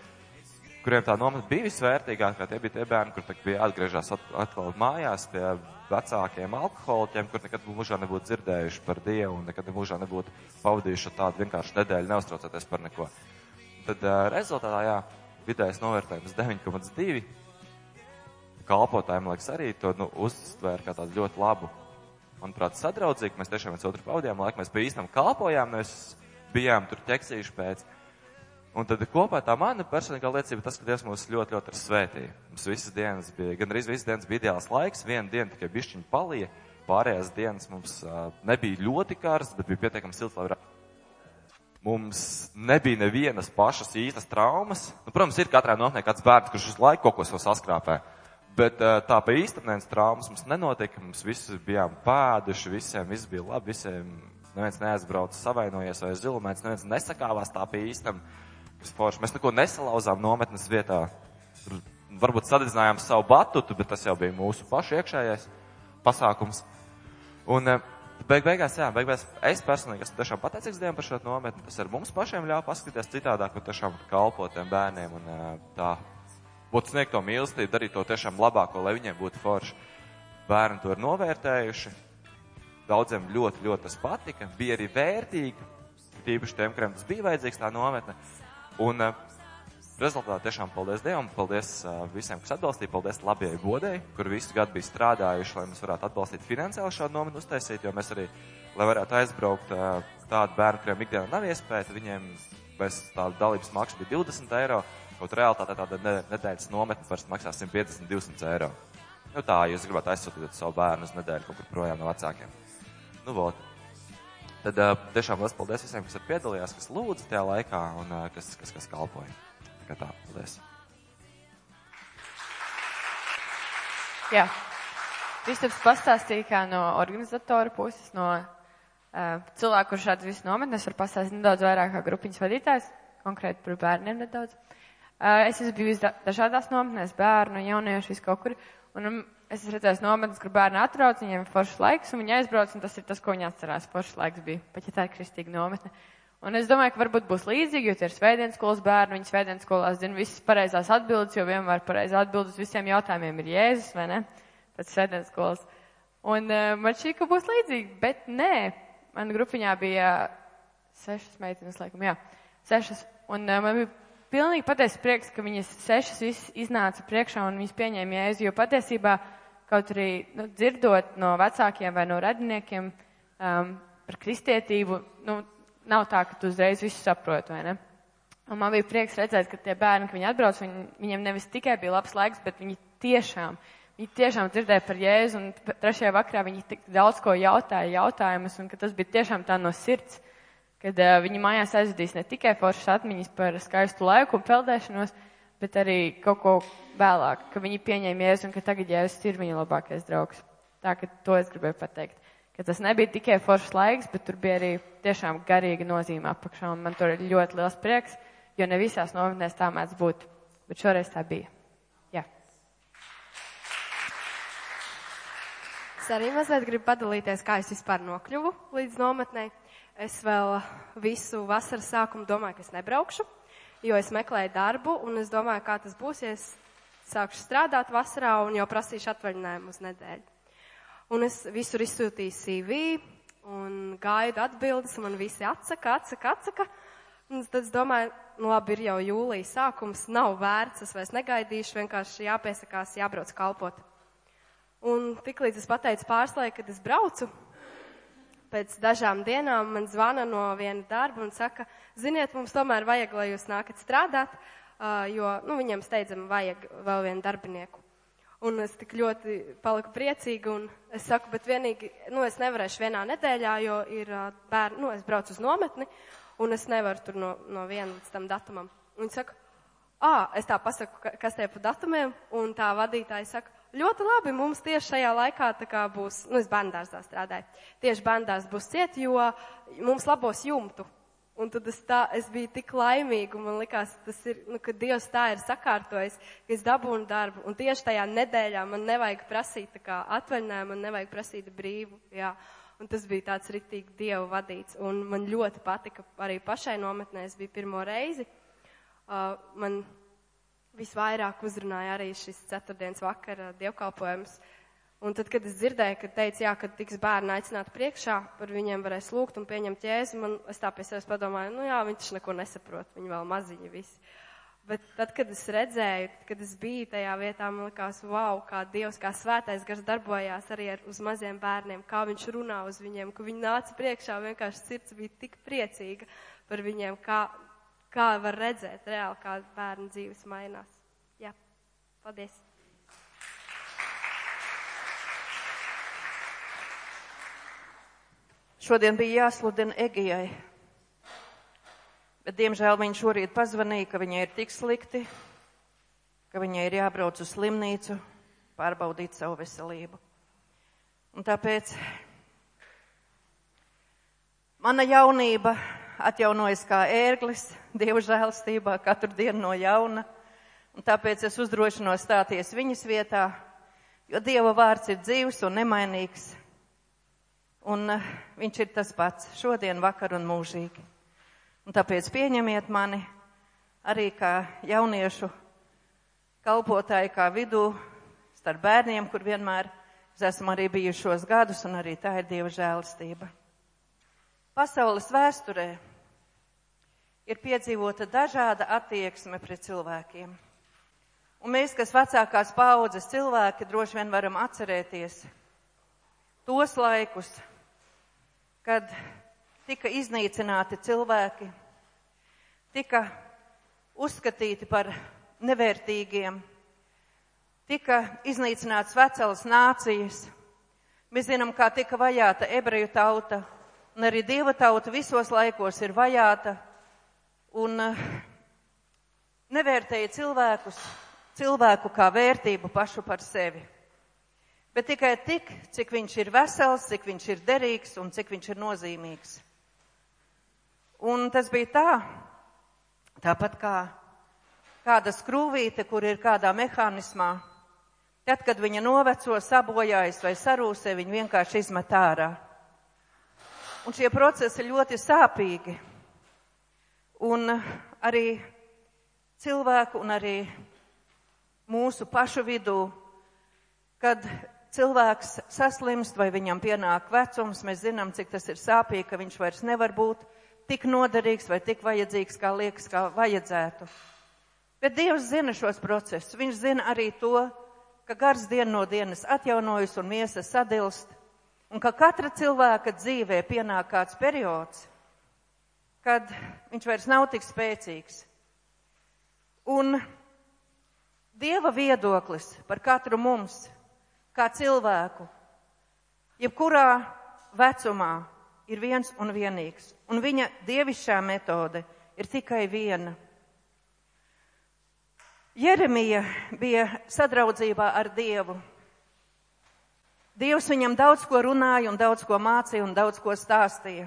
kuriem tā nometne bija visvērtīgākā, tie bija tie bērni, kur bija atgriežas atkal mājās pie vecākiem alkoholiķiem, kur nekad mūžā nebūtu dzirdējuši par Dievu un nekad mūžā nebūtu pavadījuši tādu vienkāršu nedēļu, neuztraucoties par neko. Tad uh, rezultātā, jā, vidējais novērtējums 9,2. Kalpotājiem, liekas, arī to nu, uztvēra kā tādu ļoti labu, manuprāt, sadraudzīgu. Mēs tiešām viens otru pavadījām, laikam mēs pa īstam kalpojām, mēs bijām tur ķeksījuši pēc. Un tad kopā tā mana personīgā liecība tas, ka Dievs mūs ļoti, ļoti ir svētīja. Mums visas dienas bija, gan arī visas dienas bija ideāls laiks, viena diena tikai bišķiņa palija, pārējās dienas mums uh, nebija ļoti karsts, bet bija pietiekami silts, lai varētu. Mums nebija nevienas pašas īstas traumas. Nu, protams, ir katrā nometnē kāds bērns, kurš uz laiku kaut ko savu saskrāpē. Bet uh, tā pa īstenības traumas mums nenotika. Mums visi bijām pēduši, visiem viss bija labi, visiem neviens neaizbrauca savainojies vai zilumēts, neviens nesakāvās tā pa īstam. Mēs neko nesalauzām nometnes vietā. Tur varbūt sadedzinājām savu batutu, bet tas jau bija mūsu pašu iekšējais pasākums. Un uh, beig beigās, jā, beig beigās es personīgi esmu tiešām pateicīgs Dievam par šo nometni. Tas ar mums pašiem ļauj paskatīties citādāk un tiešām kalpot tiem bērniem un uh, tā būtu sniegt to mīlestību, darīt to tiešām labāko, lai viņiem būtu forši. Bērni to ir novērtējuši. Daudziem ļoti, ļoti tas patika. Bija arī vērtīgi, tīpaši tiem, kuriem tas bija vajadzīgs tā nometne. Un uh, rezultātā tiešām paldies Dievam, paldies uh, visiem, kas atbalstīja, paldies labajai bodēji, kur visu gadu bija strādājuši, lai mēs varētu atbalstīt finansiāli šādu nometni uztaisīt, jo mēs arī, lai varētu aizbraukt uh, tādu bērnu, kuriem ikdienā nav iespēja, viņiem bez tāda dalības maksa bija 20 eiro. Kaut realitātē tāda nedēļas nometne parasti maksā 150-200 eiro. Nu tā, jūs gribat aizsūtīt savu bērnu uz nedēļu kaut kur projām no vecākiem. Nu, vot. Tad uh, tiešām liels paldies visiem, kas piedalījās, kas lūdza tajā laikā un uh, kas, kas, kas kalpoja. Tā kā tā, paldies. Jā. Kristaps pastāstīja, kā no organizatora puses, no uh, cilvēku, kurš šādas visas nometnes var pastāstīt nedaudz vairāk kā grupiņas vadītājs, konkrēti par bērniem nedaudz. Uh, es esmu bijis da dažādās nometnēs, bērnu, jauniešu, visu kaut kur. Un es esmu redzējis nometnes, kur bērni atrauc, viņiem ir foršs laiks, un viņi aizbrauc, un tas ir tas, ko viņi atcerās. Foršs laiks bija, pat ja tā ir kristīga nometne. Un es domāju, ka varbūt būs līdzīgi, jo tie ir svētdienas skolas bērni, viņi svētdienas skolās zina visas pareizās atbildes, jo vienmēr pareizā atbildes uz visiem jautājumiem ir Jēzus, vai ne? Pēc svētdienas skolas. Un uh, man šī, ka būs līdzīgi, bet nē. Man grupiņā bija sešas meitenes, laikam, jā, sešas. Un uh, man bija pilnīgi patiesa prieks, ka viņas sešas visas iznāca priekšā un viņas pieņēma jēzu, jo patiesībā, kaut arī nu, dzirdot no vecākiem vai no radiniekiem um, par kristietību, nu, nav tā, ka tu uzreiz visu saproti, vai ne? Un man bija prieks redzēt, ka tie bērni, ka viņi atbrauc, viņi, viņiem nevis tikai bija labs laiks, bet viņi tiešām, viņi tiešām dzirdēja par Jēzu, un trešajā vakarā viņi tik daudz ko jautāja, jautājumus, un ka tas bija tiešām tā no sirds kad uh, viņi mājās aizvedīs ne tikai foršas atmiņas par skaistu laiku un peldēšanos, bet arī kaut ko vēlāk, ka viņi pieņēma jēzu un ka tagad jēzus ir viņa labākais draugs. Tā, ka to es gribēju pateikt. Ka tas nebija tikai foršs laiks, bet tur bija arī tiešām garīga nozīme apakšā, un man tur ir ļoti liels prieks, jo ne visās nometnēs tā mēdz būt, bet šoreiz tā bija. Jā. Es arī mazliet gribu padalīties, kā es vispār nokļuvu līdz nometnei. Es vēl visu vasaras sākumu domāju, ka es nebraukšu, jo es meklēju darbu un es domāju, kā tas būs, ja es sākšu strādāt vasarā un jau prasīšu atvaļinājumu uz nedēļu. Un es visur izsūtīju CV un gaidu atbildes, un man visi atsaka, atsaka, atsaka. Un tad es domāju, nu labi, ir jau jūlijas sākums, nav vērts, es vairs negaidīšu, vienkārši jāpiesakās, jābrauc kalpot. Un tiklīdz es pateicu pārslēgu, kad es braucu, pēc dažām dienām man zvana no viena darba un saka, ziniet, mums tomēr vajag, lai jūs nākat strādāt, jo, nu, viņiem steidzami vajag vēl vienu darbinieku. Un es tik ļoti paliku priecīga, un es saku, bet vienīgi, nu, es nevarēšu vienā nedēļā, jo ir bērni, nu, es braucu uz nometni, un es nevaru tur no, no viena līdz tam datumam. Un viņi saka, ā, es tā pasaku, kas tie pa datumiem, un tā vadītāja saka, ļoti labi, mums tieši šajā laikā tā kā būs, nu, es bērndārzā strādāju, tieši bērndārs būs ciet, jo mums labos jumtu. Un tad es, tā, es biju tik laimīga, un man likās, tas ir, nu, ka Dievs tā ir sakārtojis, ka es dabūnu darbu, un tieši tajā nedēļā man nevajag prasīt tā kā atvaļinājumu, man nevajag prasīt brīvu, jā. Un tas bija tāds ritīgi Dievu vadīts, un man ļoti patika arī pašai nometnē, es biju pirmo reizi. Uh, man visvairāk uzrunāja arī šis ceturtdienas vakara dievkalpojums. Un tad, kad es dzirdēju, ka teica, jā, kad tiks bērni aicināti priekšā, par viņiem varēs lūgt un pieņemt jēzu, man es tā pie sevis padomāju, nu jā, viņš neko nesaprot, viņi vēl maziņi visi. Bet tad, kad es redzēju, kad es biju tajā vietā, man likās, wow, kā Dievs, kā svētais gars darbojās arī ar, uz maziem bērniem, kā viņš runā uz viņiem, ka viņi nāca priekšā, vienkārši sirds bija tik priecīga par viņiem, kā, kā var redzēt reāli, kā bērnu dzīves mainās. Jā, paldies! Šodien bija jāsludina Egijai. Bet, diemžēl, viņš šorīt pazvanīja, ka viņai ir tik slikti, ka viņai ir jābrauc uz slimnīcu, pārbaudīt savu veselību. Un tāpēc mana jaunība atjaunojas kā ērglis, Dieva žēlstībā, katru dienu no jauna. Un tāpēc es uzdrošinos stāties viņas vietā, jo Dieva vārds ir dzīvs un nemainīgs. Un uh, viņš ir tas pats šodien, vakar un mūžīgi. Un tāpēc pieņemiet mani arī kā jauniešu kalpotāju, kā vidū starp bērniem, kur vienmēr es esmu arī bijušos gadus, un arī tā ir Dieva žēlastība. Pasaules vēsturē ir piedzīvota dažāda attieksme pret cilvēkiem. Un mēs, kas vecākās paudzes cilvēki, droši vien varam atcerēties tos laikus, kad tika iznīcināti cilvēki, tika uzskatīti par nevērtīgiem, tika iznīcināts veselas nācijas. Mēs zinām, kā tika vajāta ebreju tauta, un arī dieva tauta visos laikos ir vajāta un eh, nevērtēja cilvēkus, cilvēku kā vērtību pašu par sevi. Bet tikai tik, cik viņš ir vesels, cik viņš ir derīgs un cik viņš ir nozīmīgs. Un tas bija tā, tāpat kā kāda skrūvīte, kur ir kādā mehānismā. Tad, kad viņa noveco, sabojājas vai sarūsē, viņa vienkārši izmet ārā. Un šie procesi ļoti sāpīgi. Un arī cilvēku un arī mūsu pašu vidū, kad cilvēks saslimst vai viņam pienāk vecums, mēs zinām, cik tas ir sāpīgi, ka viņš vairs nevar būt tik noderīgs vai tik vajadzīgs, kā liekas, kā vajadzētu. Bet Dievs zina šos procesus. Viņš zina arī to, ka gars dienu no dienas atjaunojas un miesa sadilst, un ka katra cilvēka dzīvē pienāk kāds periods, kad viņš vairs nav tik spēcīgs. Un Dieva viedoklis par katru mums, kā cilvēku, jebkurā vecumā, ir viens un vienīgs, un viņa dievišķā metode ir tikai viena. Jeremija bija sadraudzībā ar Dievu. Dievs viņam daudz ko runāja un daudz ko mācīja un daudz ko stāstīja.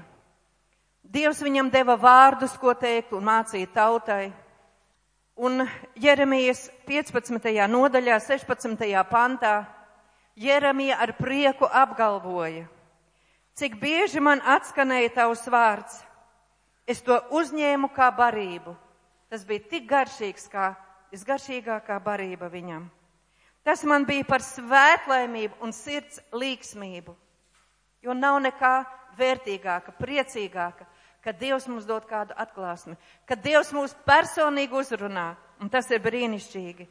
Dievs viņam deva vārdus, ko teikt un mācīt tautai. Un Jeremijas 15. nodaļā, 16. pantā, Jeremija ar prieku apgalvoja – Cik bieži man atskanēja tavs vārds, es to uzņēmu kā barību. Tas bija tik garšīgs, kā visgaršīgākā barība viņam. Tas man bija par svētlaimību un sirds līksmību, jo nav nekā vērtīgāka, priecīgāka, kad Dievs mums dod kādu atklāsmi, kad Dievs mūs personīgi uzrunā, un tas ir brīnišķīgi,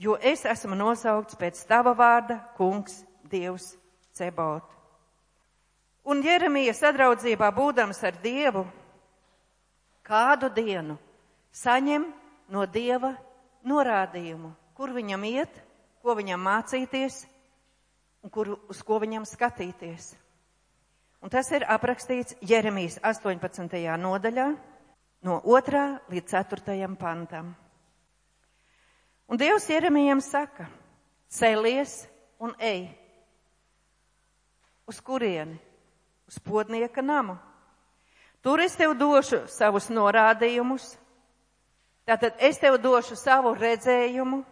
jo es esmu nosaukts pēc tava vārda, kungs, Dievs, Cebot. Un Jeremija sadraudzībā būdams ar Dievu, kādu dienu saņem no Dieva norādījumu, kur viņam iet, ko viņam mācīties un kur, uz ko viņam skatīties. Un tas ir aprakstīts Jeremijas 18. nodaļā no 2. līdz 4. pantam. Un Dievs Jeremijam saka, celies un ej. Uz kurieni? uz podnieka namu. Tur es tev došu savus norādījumus, tātad es tev došu savu redzējumu,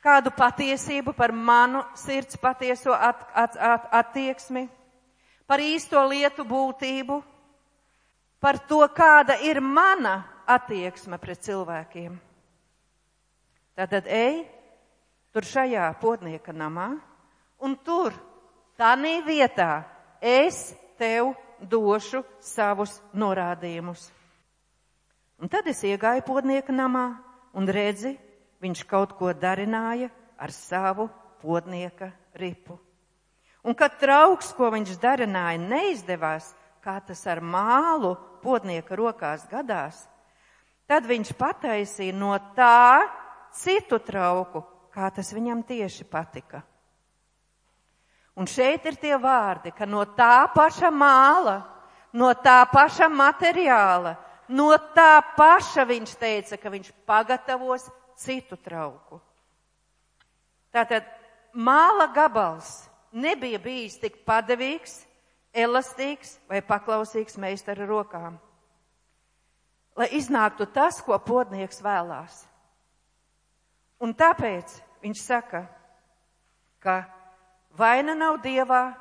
kādu patiesību par manu sirds patieso at, at, at, attieksmi, par īsto lietu būtību, par to, kāda ir mana attieksme pret cilvēkiem. Tātad ej tur šajā podnieka namā un tur, tā nī vietā, es tev došu savus norādījumus. Un tad es iegāju podnieka namā un redzi, viņš kaut ko darināja ar savu podnieka ripu. Un kad trauks, ko viņš darināja, neizdevās, kā tas ar mālu podnieka rokās gadās, tad viņš pataisīja no tā citu trauku, kā tas viņam tieši patika. Un šeit ir tie vārdi, ka no tā paša māla, no tā paša materiāla no tā paša viņš teica, ka viņš pagatavos citu trauku. Tātad māla gabals nebija bijis tik padevīgs, elastīgs vai paklausīgs meistara rokām. Lai iznāktu tas, ko podnieks vēlās. Un tāpēc viņš saka, ka vaina nav dievā,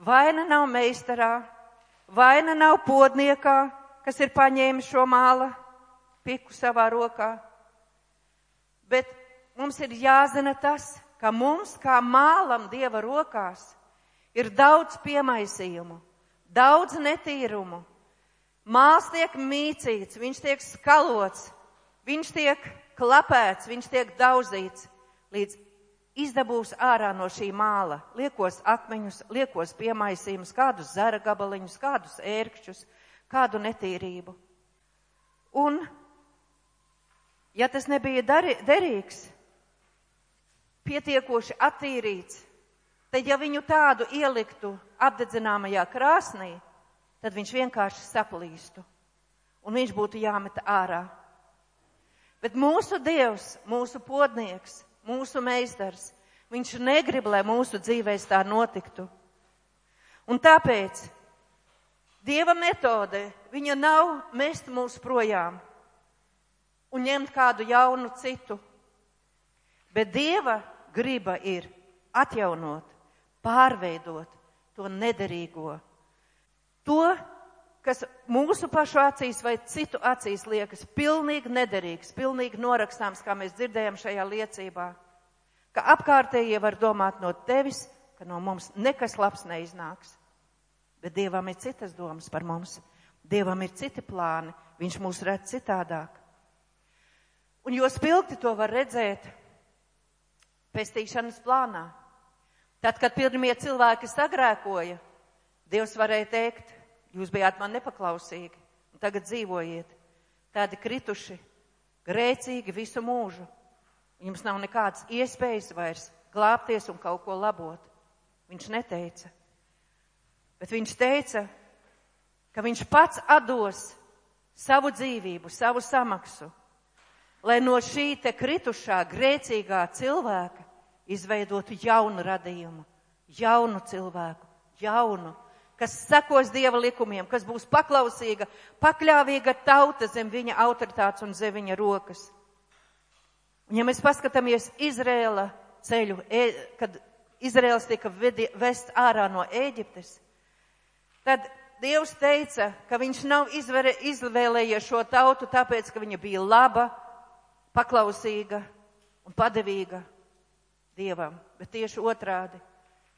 vaina nav meistarā, vaina nav podniekā, kas ir paņēmis šo māla piku savā rokā. Bet mums ir jāzina tas, ka mums kā mālam dieva rokās ir daudz piemaisījumu, daudz netīrumu. Māls tiek mīcīts, viņš tiek skalots, viņš tiek klapēts, viņš tiek dauzīts, līdz izdabūs ārā no šī māla, liekos akmeņus, liekos piemaisījumus, kādus zara gabaliņus, kādus ērkšķus, kādu netīrību. Un, ja tas nebija dari, derīgs, pietiekoši attīrīts, tad ja viņu tādu ieliktu apdedzināmajā krāsnī, tad viņš vienkārši saplīstu un viņš būtu jāmet ārā. Bet mūsu Dievs, mūsu podnieks, mūsu meistars, viņš negrib, lai mūsu dzīvēs tā notiktu. Un tāpēc Dieva metode, viņa nav mest mūs projām un ņemt kādu jaunu citu, bet Dieva griba ir atjaunot, pārveidot to nederīgo. To, kas mūsu pašu acīs vai citu acīs liekas pilnīgi nederīgs, pilnīgi norakstāms, kā mēs dzirdējam šajā liecībā, ka apkārtējie var domāt no tevis, ka no mums nekas labs neiznāks. Bet Dievam ir citas domas par mums. Dievam ir citi plāni, viņš mūs redz citādāk. Un jo spilgti to var redzēt, pestīšanas plānā. Tad, kad pirmie cilvēki sagrēkoja, Dievs varēja teikt, jūs bijāt man nepaklausīgi, un tagad dzīvojiet tādi krituši, grēcīgi visu mūžu. Jums nav nekādas iespējas vairs glābties un kaut ko labot. Viņš neteica. Bet viņš teica, ka viņš pats atdos savu dzīvību, savu samaksu lai no šī te kritušā, grēcīgā cilvēka izveidotu jaunu radījumu, jaunu cilvēku, jaunu, kas sekos Dieva likumiem, kas būs paklausīga, pakļāvīga tauta zem viņa autoritātes un zem viņa rokas. Un ja mēs paskatāmies Izrēla ceļu, e, kad Izraels tika vest ārā no Ēģiptes, tad Dievs teica, ka viņš nav izvēlējies šo tautu tāpēc, ka viņa bija laba, paklausīga un padevīga Dievam, bet tieši otrādi.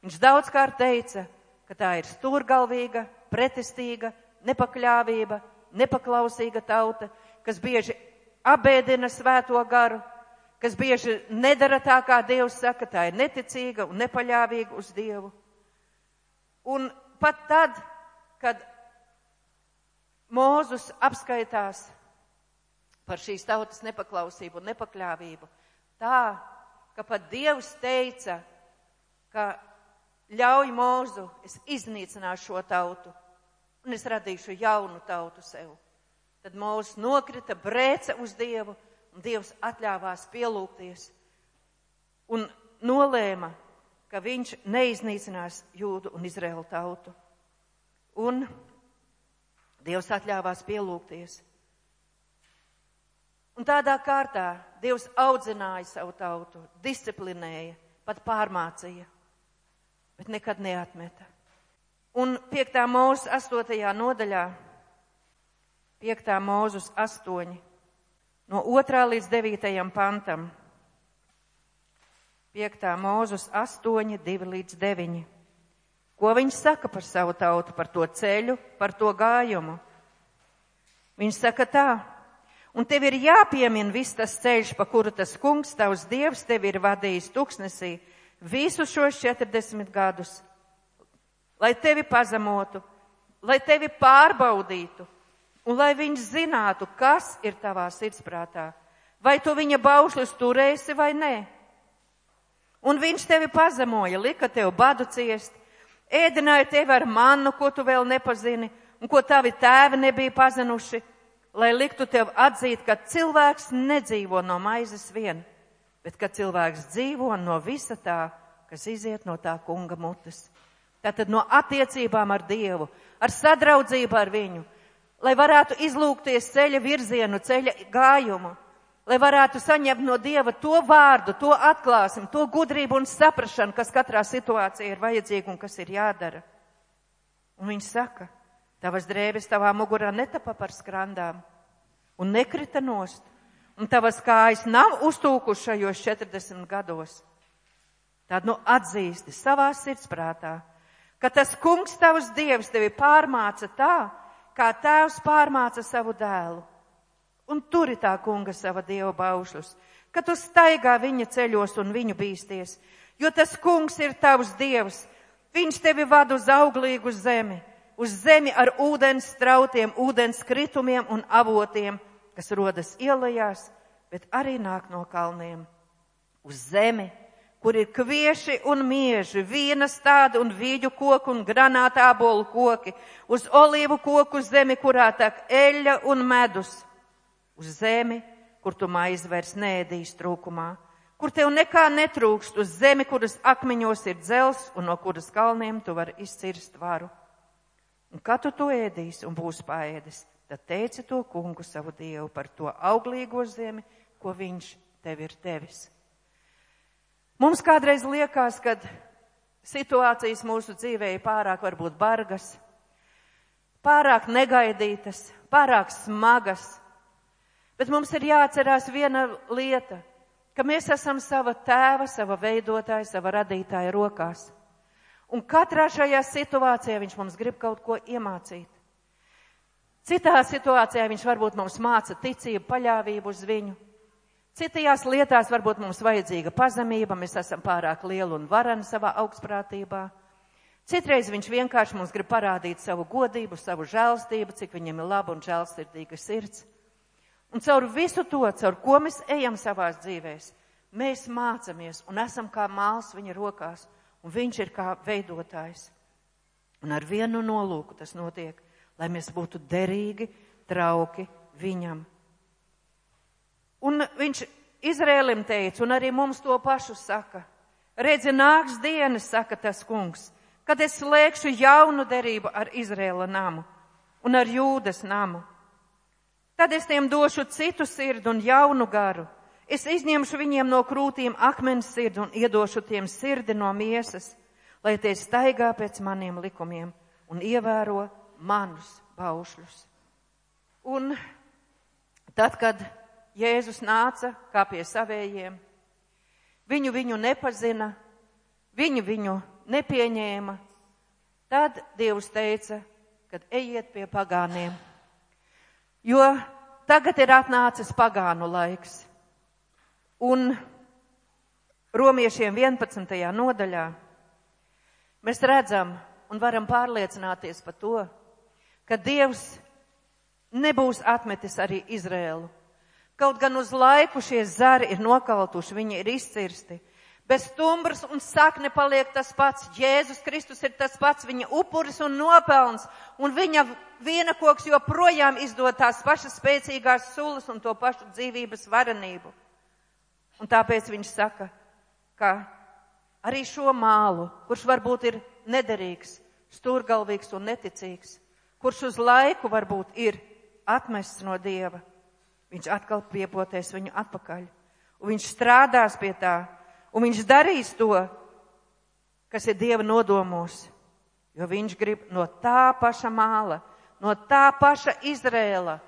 Viņš daudzkārt teica, ka tā ir stūrgalvīga, pretestīga, nepakļāvība, nepaklausīga tauta, kas bieži abēdina svēto garu, kas bieži nedara tā, kā Dievs saka, tā ir neticīga un nepaļāvīga uz Dievu. Un pat tad, kad Mūzus apskaitās par šīs tautas nepaklausību un nepakļāvību. Tā, ka pat Dievs teica, ka ļauj mūzu, es iznīcināšu šo tautu un es radīšu jaunu tautu sev. Tad mūzis nokrita, brēca uz Dievu un Dievs atļāvās pielūgties un nolēma, ka viņš neiznīcinās jūdu un Izraēlu tautu. Un Dievs atļāvās pielūgties. Un tādā kārtā Dievs audzināja savu tautu, disciplinēja, pat pārmācīja, bet nekad neatmeta. Un 5. mūzes 8. nodaļā, 5. mūzes 8. no 2. līdz 9. pantam. 5. mūzes 8, 2 līdz 9. Ko viņš saka par savu tautu, par to ceļu, par to gājumu? Viņš saka tā, Un tev ir jāpiemina viss tas ceļš, pa kuru tas kungs, tavs dievs, tevi ir vadījis tuksnesī visus šos 40 gadus, lai tevi pazemotu, lai tevi pārbaudītu, un lai viņš zinātu, kas ir tavā sirdsprātā, vai tu viņa baušļus turēsi vai nē. Un viņš tevi pazemoja, lika tev badu ciest, ēdināja tevi ar mannu, ko tu vēl nepazini, un ko tavi tēvi nebija pazinuši lai liktu tev atzīt, ka cilvēks nedzīvo no maizes vien, bet ka cilvēks dzīvo no visa tā, kas iziet no tā kunga mutes. Tātad no attiecībām ar Dievu, ar sadraudzību ar viņu, lai varētu izlūkties ceļa virzienu, ceļa gājumu, lai varētu saņemt no Dieva to vārdu, to atklāsmi, to gudrību un saprašanu, kas katrā situācijā ir vajadzīga un kas ir jādara. Un viņš saka, tavas drēbes tavā mugurā netapa par skrandām un nekrita nost, un tavas kājas nav uztūkušajos 40 gados. Tad nu atzīsti savā sirdsprātā, ka tas kungs tavs dievs tevi pārmāca tā, kā tēvs pārmāca savu dēlu. Un turi tā kunga sava dieva baušļus, ka tu staigā viņa ceļos un viņu bīsties, jo tas kungs ir tavs dievs, Viņš tevi vada uz auglīgu zemi, uz zemi ar ūdens strautiem, ūdens kritumiem un avotiem, kas rodas ielajās, bet arī nāk no kalniem. Uz zemi, kur ir kvieši un mieži, vīna stādi un vīģu koku un granāta ābolu koki, uz olīvu koku zemi, kurā tek eļļa un medus, uz zemi, kur tu maizi vairs nēdīs trūkumā kur tev nekā netrūkst, uz zemi, kuras akmeņos ir dzels un no kuras kalniem tu vari izcirst varu. Un kad tu to ēdīsi un būs paēdis, tad teici to kungu savu dievu par to auglīgo zemi, ko viņš tev ir devis. Mums kādreiz liekas, ka situācijas mūsu dzīvē ir pārāk varbūt bargas, pārāk negaidītas, pārāk smagas, bet mums ir jāatcerās viena lieta ka mēs esam sava tēva, sava veidotāja, sava radītāja rokās. Un katrā šajā situācijā viņš mums grib kaut ko iemācīt. Citā situācijā viņš varbūt mums māca ticību, paļāvību uz viņu. Citajās lietās varbūt mums vajadzīga pazemība, mēs esam pārāk lieli un varani savā augstprātībā. Citreiz viņš vienkārši mums grib parādīt savu godību, savu žēlstību, cik viņam ir laba un žēlstīga sirds. Un caur visu to, caur ko mēs ejam savās dzīvēs, mēs mācāmies un esam kā māls viņa rokās, un viņš ir kā veidotājs. Un ar vienu nolūku tas notiek, lai mēs būtu derīgi, trauki viņam. Un viņš Izrēlim teica, un arī mums to pašu saka. Redzi, nāks dienas, saka tas kungs, kad es slēgšu jaunu derību ar Izrēla namu un ar Jūdas namu Tad es tiem došu citu sirdu un jaunu garu. Es izņemšu viņiem no krūtīm akmens sirdi un iedošu tiem sirdi no miesas, lai tie staigā pēc maniem likumiem un ievēro manus baušļus. Un tad, kad Jēzus nāca kā pie savējiem, viņu viņu nepazina, viņu viņu nepieņēma, tad Dievs teica, kad ejiet pie pagāniem Jo tagad ir atnācis pagānu laiks. Un romiešiem 11. nodaļā mēs redzam un varam pārliecināties par to, ka Dievs nebūs atmetis arī Izrēlu. Kaut gan uz laiku šie zari ir nokautuši, viņi ir izcirsti, Bez stumbras un sakne paliek tas pats. Jēzus Kristus ir tas pats, viņa upuris un nopelns, un viņa viena koks joprojām izdod tās pašas spēcīgās sulas un to pašu dzīvības varenību. Un tāpēc viņš saka, ka arī šo mālu, kurš varbūt ir nederīgs, stūrgalvīgs un neticīgs, kurš uz laiku varbūt ir atmests no Dieva, viņš atkal piepotēs viņu atpakaļ. Un viņš strādās pie tā, Un viņš darīs to, kas ir Dieva nodomos, jo viņš grib no tā paša māla, no tā paša Izrēla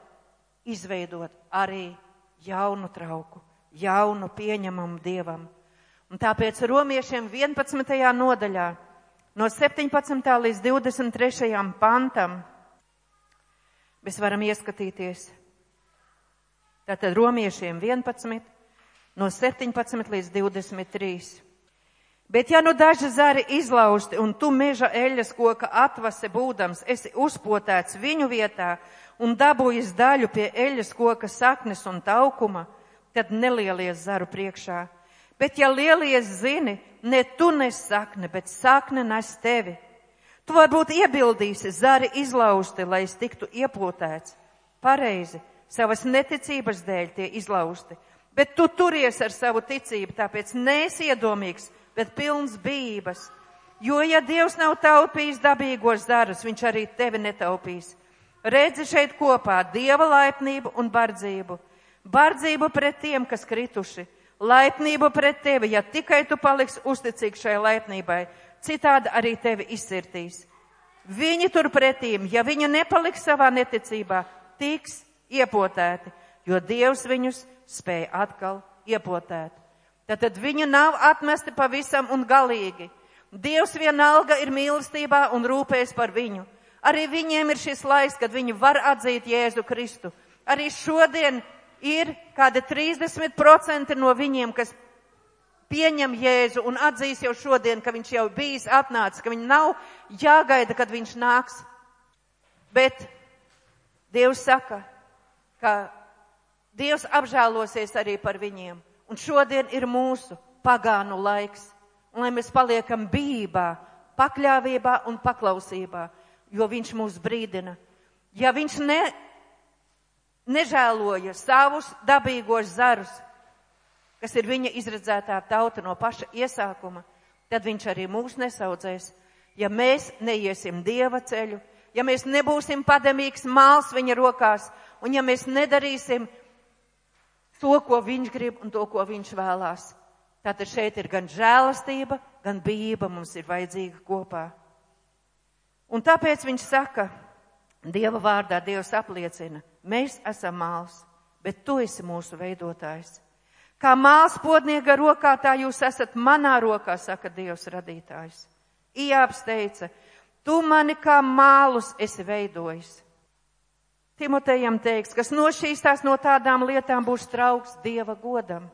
izveidot arī jaunu trauku, jaunu pieņemamu Dievam. Un tāpēc romiešiem 11. nodaļā no 17. līdz 23. pantam mēs varam ieskatīties. Tātad romiešiem 11, no 17 līdz 23. Bet ja nu daži zari izlaužti un tu meža eļas koka atvase būdams esi uzpotēts viņu vietā un dabūjis daļu pie eļas koka saknes un taukuma, tad nelielies zaru priekšā. Bet ja lielies zini, ne tu nes sakne, bet sakne nes tevi. Tu varbūt iebildīsi zari izlaužti, lai es tiktu iepotēts. Pareizi, savas neticības dēļ tie izlausti. Bet tu turies ar savu ticību, tāpēc neesi iedomīgs, bet pilns bības. Jo, ja Dievs nav taupījis dabīgos darus, viņš arī tevi netaupīs. Redzi šeit kopā Dieva laipnību un bardzību. Bardzību pret tiem, kas krituši. Laipnību pret tevi, ja tikai tu paliksi uzticīgs šai laipnībai, citādi arī tevi izcirtīs. Viņi tur pretīm, ja viņi nepaliks savā neticībā, tiks iepotēti, jo Dievs viņus spēja atkal iepotēt. Tātad viņi nav atmesti pavisam un galīgi. Dievs vienalga ir mīlestībā un rūpēs par viņu. Arī viņiem ir šis laiks, kad viņi var atzīt Jēzu Kristu. Arī šodien ir kādi 30% no viņiem, kas pieņem Jēzu un atzīs jau šodien, ka viņš jau bijis atnācis, ka viņi nav jāgaida, kad viņš nāks. Bet Dievs saka, ka Dievs apžēlosies arī par viņiem. Un šodien ir mūsu pagānu laiks. Un lai mēs paliekam bībā, pakļāvībā un paklausībā, jo viņš mūs brīdina. Ja viņš ne, nežēloja savus dabīgos zarus, kas ir viņa izredzētā tauta no paša iesākuma, tad viņš arī mūs nesaudzēs. Ja mēs neiesim dieva ceļu, ja mēs nebūsim pademīgs māls viņa rokās, un ja mēs nedarīsim to, ko viņš grib un to, ko viņš vēlās. Tātad šeit ir gan žēlastība, gan bība mums ir vajadzīga kopā. Un tāpēc viņš saka, Dieva vārdā Dievs apliecina, mēs esam māls, bet tu esi mūsu veidotājs. Kā māls podniega rokā, tā jūs esat manā rokā, saka Dievs radītājs. Ijāps teica, tu mani kā mālus esi veidojis. Timotejam teiks, kas nošķīstās no tādām lietām būs trauks Dieva godam.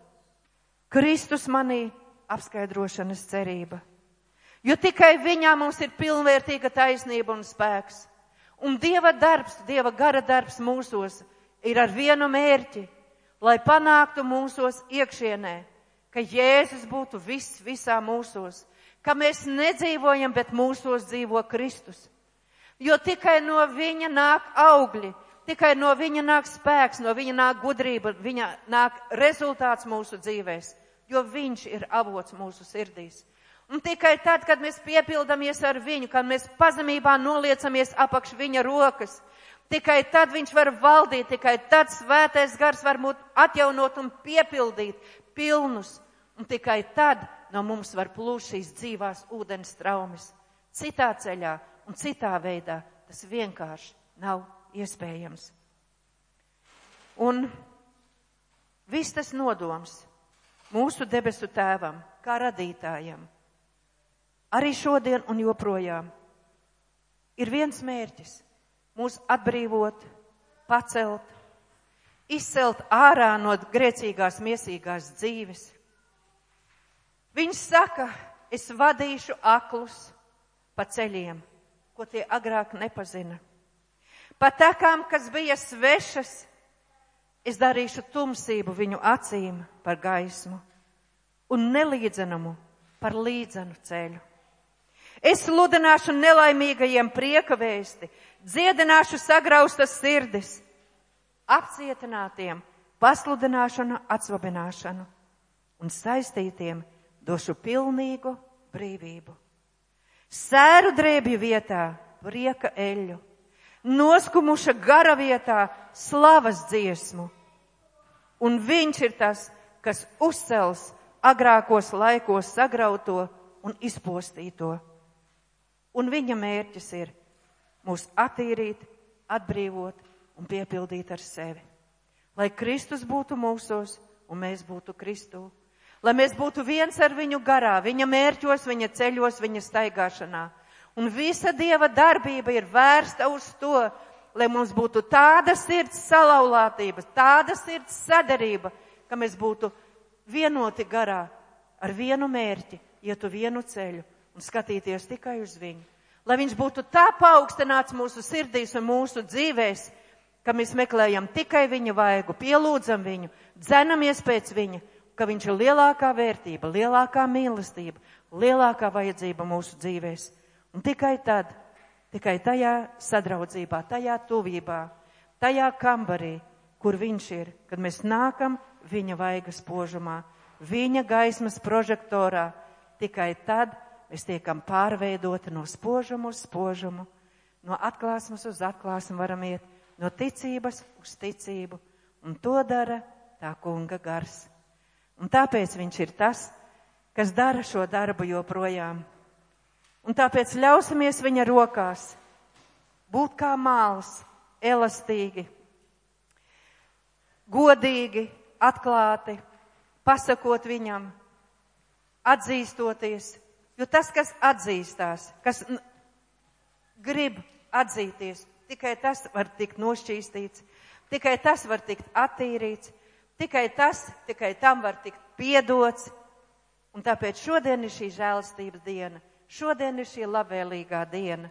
Kristus manī apskaidrošanas cerība. Jo tikai viņā mums ir pilnvērtīga taisnība un spēks. Un Dieva darbs, Dieva gara darbs mūsos ir ar vienu mērķi, lai panāktu mūsos iekšienē, ka Jēzus būtu viss visā mūsos, ka mēs nedzīvojam, bet mūsos dzīvo Kristus. Jo tikai no viņa nāk augļi, tikai no viņa nāk spēks, no viņa nāk gudrība, viņa nāk rezultāts mūsu dzīvēs, jo viņš ir avots mūsu sirdīs. Un tikai tad, kad mēs piepildamies ar viņu, kad mēs pazemībā noliecamies apakš viņa rokas, tikai tad viņš var valdīt, tikai tad svētais gars var mūs atjaunot un piepildīt pilnus. Un tikai tad no mums var plūst šīs dzīvās ūdens traumas. Citā ceļā un citā veidā tas vienkārši nav iespējams. Un viss tas nodoms mūsu debesu tēvam, kā radītājam arī šodien un joprojām, ir viens mērķis - mūs atbrīvot, pacelt, izcelt ārā no grēcīgās miesīgās dzīves. Viņš saka, es vadīšu aklus pa ceļiem, ko tie agrāk nepazina. Pa takām, kas bija svešas, es darīšu tumsību viņu acīm par gaismu un nelīdzenumu par līdzenu ceļu. Es sludināšu nelaimīgajiem prieka vēsti, dziedināšu sagraustas sirdis, apcietinātiem pasludināšanu, atsvabināšanu un saistītiem došu pilnīgu brīvību. Sēru drēbju vietā prieka eļu, noskumuša gara vietā slavas dziesmu. Un viņš ir tas, kas uzcels agrākos laikos sagrauto un izpostīto. Un viņa mērķis ir mūs attīrīt, atbrīvot un piepildīt ar sevi. Lai Kristus būtu mūsos un mēs būtu Kristū. Lai mēs būtu viens ar viņu garā, viņa mērķos, viņa ceļos, viņa staigāšanā. Un visa Dieva darbība ir vērsta uz to, lai mums būtu tāda sirds salauztība, tāda sirds sadarība, ka mēs būtu vienoti garā ar vienu mērķi, ietu vienu ceļu un skatīties tikai uz viņu. Lai viņš būtu tā paaugstināts mūsu sirdīs un mūsu dzīvēs, ka mēs meklējam tikai viņa vaigu, pielūdzam viņu, dzenamies pēc viņa, ka viņš ir lielākā vērtība, lielākā mīlestība, lielākā vajadzība mūsu dzīvēs. Un tikai tad, tikai tajā sadraudzībā, tajā tuvībā, tajā kambarī kur viņš ir, kad mēs nākam viņa vaigas požumā, viņa gaismas prožektorā. Tikai tad mēs tiekam pārveidoti no spožuma uz spožumu, no atklāsmes uz atklāsmu varam iet, no ticības uz ticību. Un to dara tā kunga gars. Un tāpēc viņš ir tas, kas dara šo darbu joprojām. Un tāpēc ļausimies viņa rokās, būt kā māls, elastīgi, godīgi, atklāti, pasakot viņam, atzīstoties, jo tas, kas atzīstās, kas grib atzīties, tikai tas var tikt nošķīstīts, tikai tas var tikt attīrīts, tikai tas, tikai tam var tikt piedots. Un tāpēc šodien ir šī žēlastības diena, šodien ir šī labvēlīgā diena.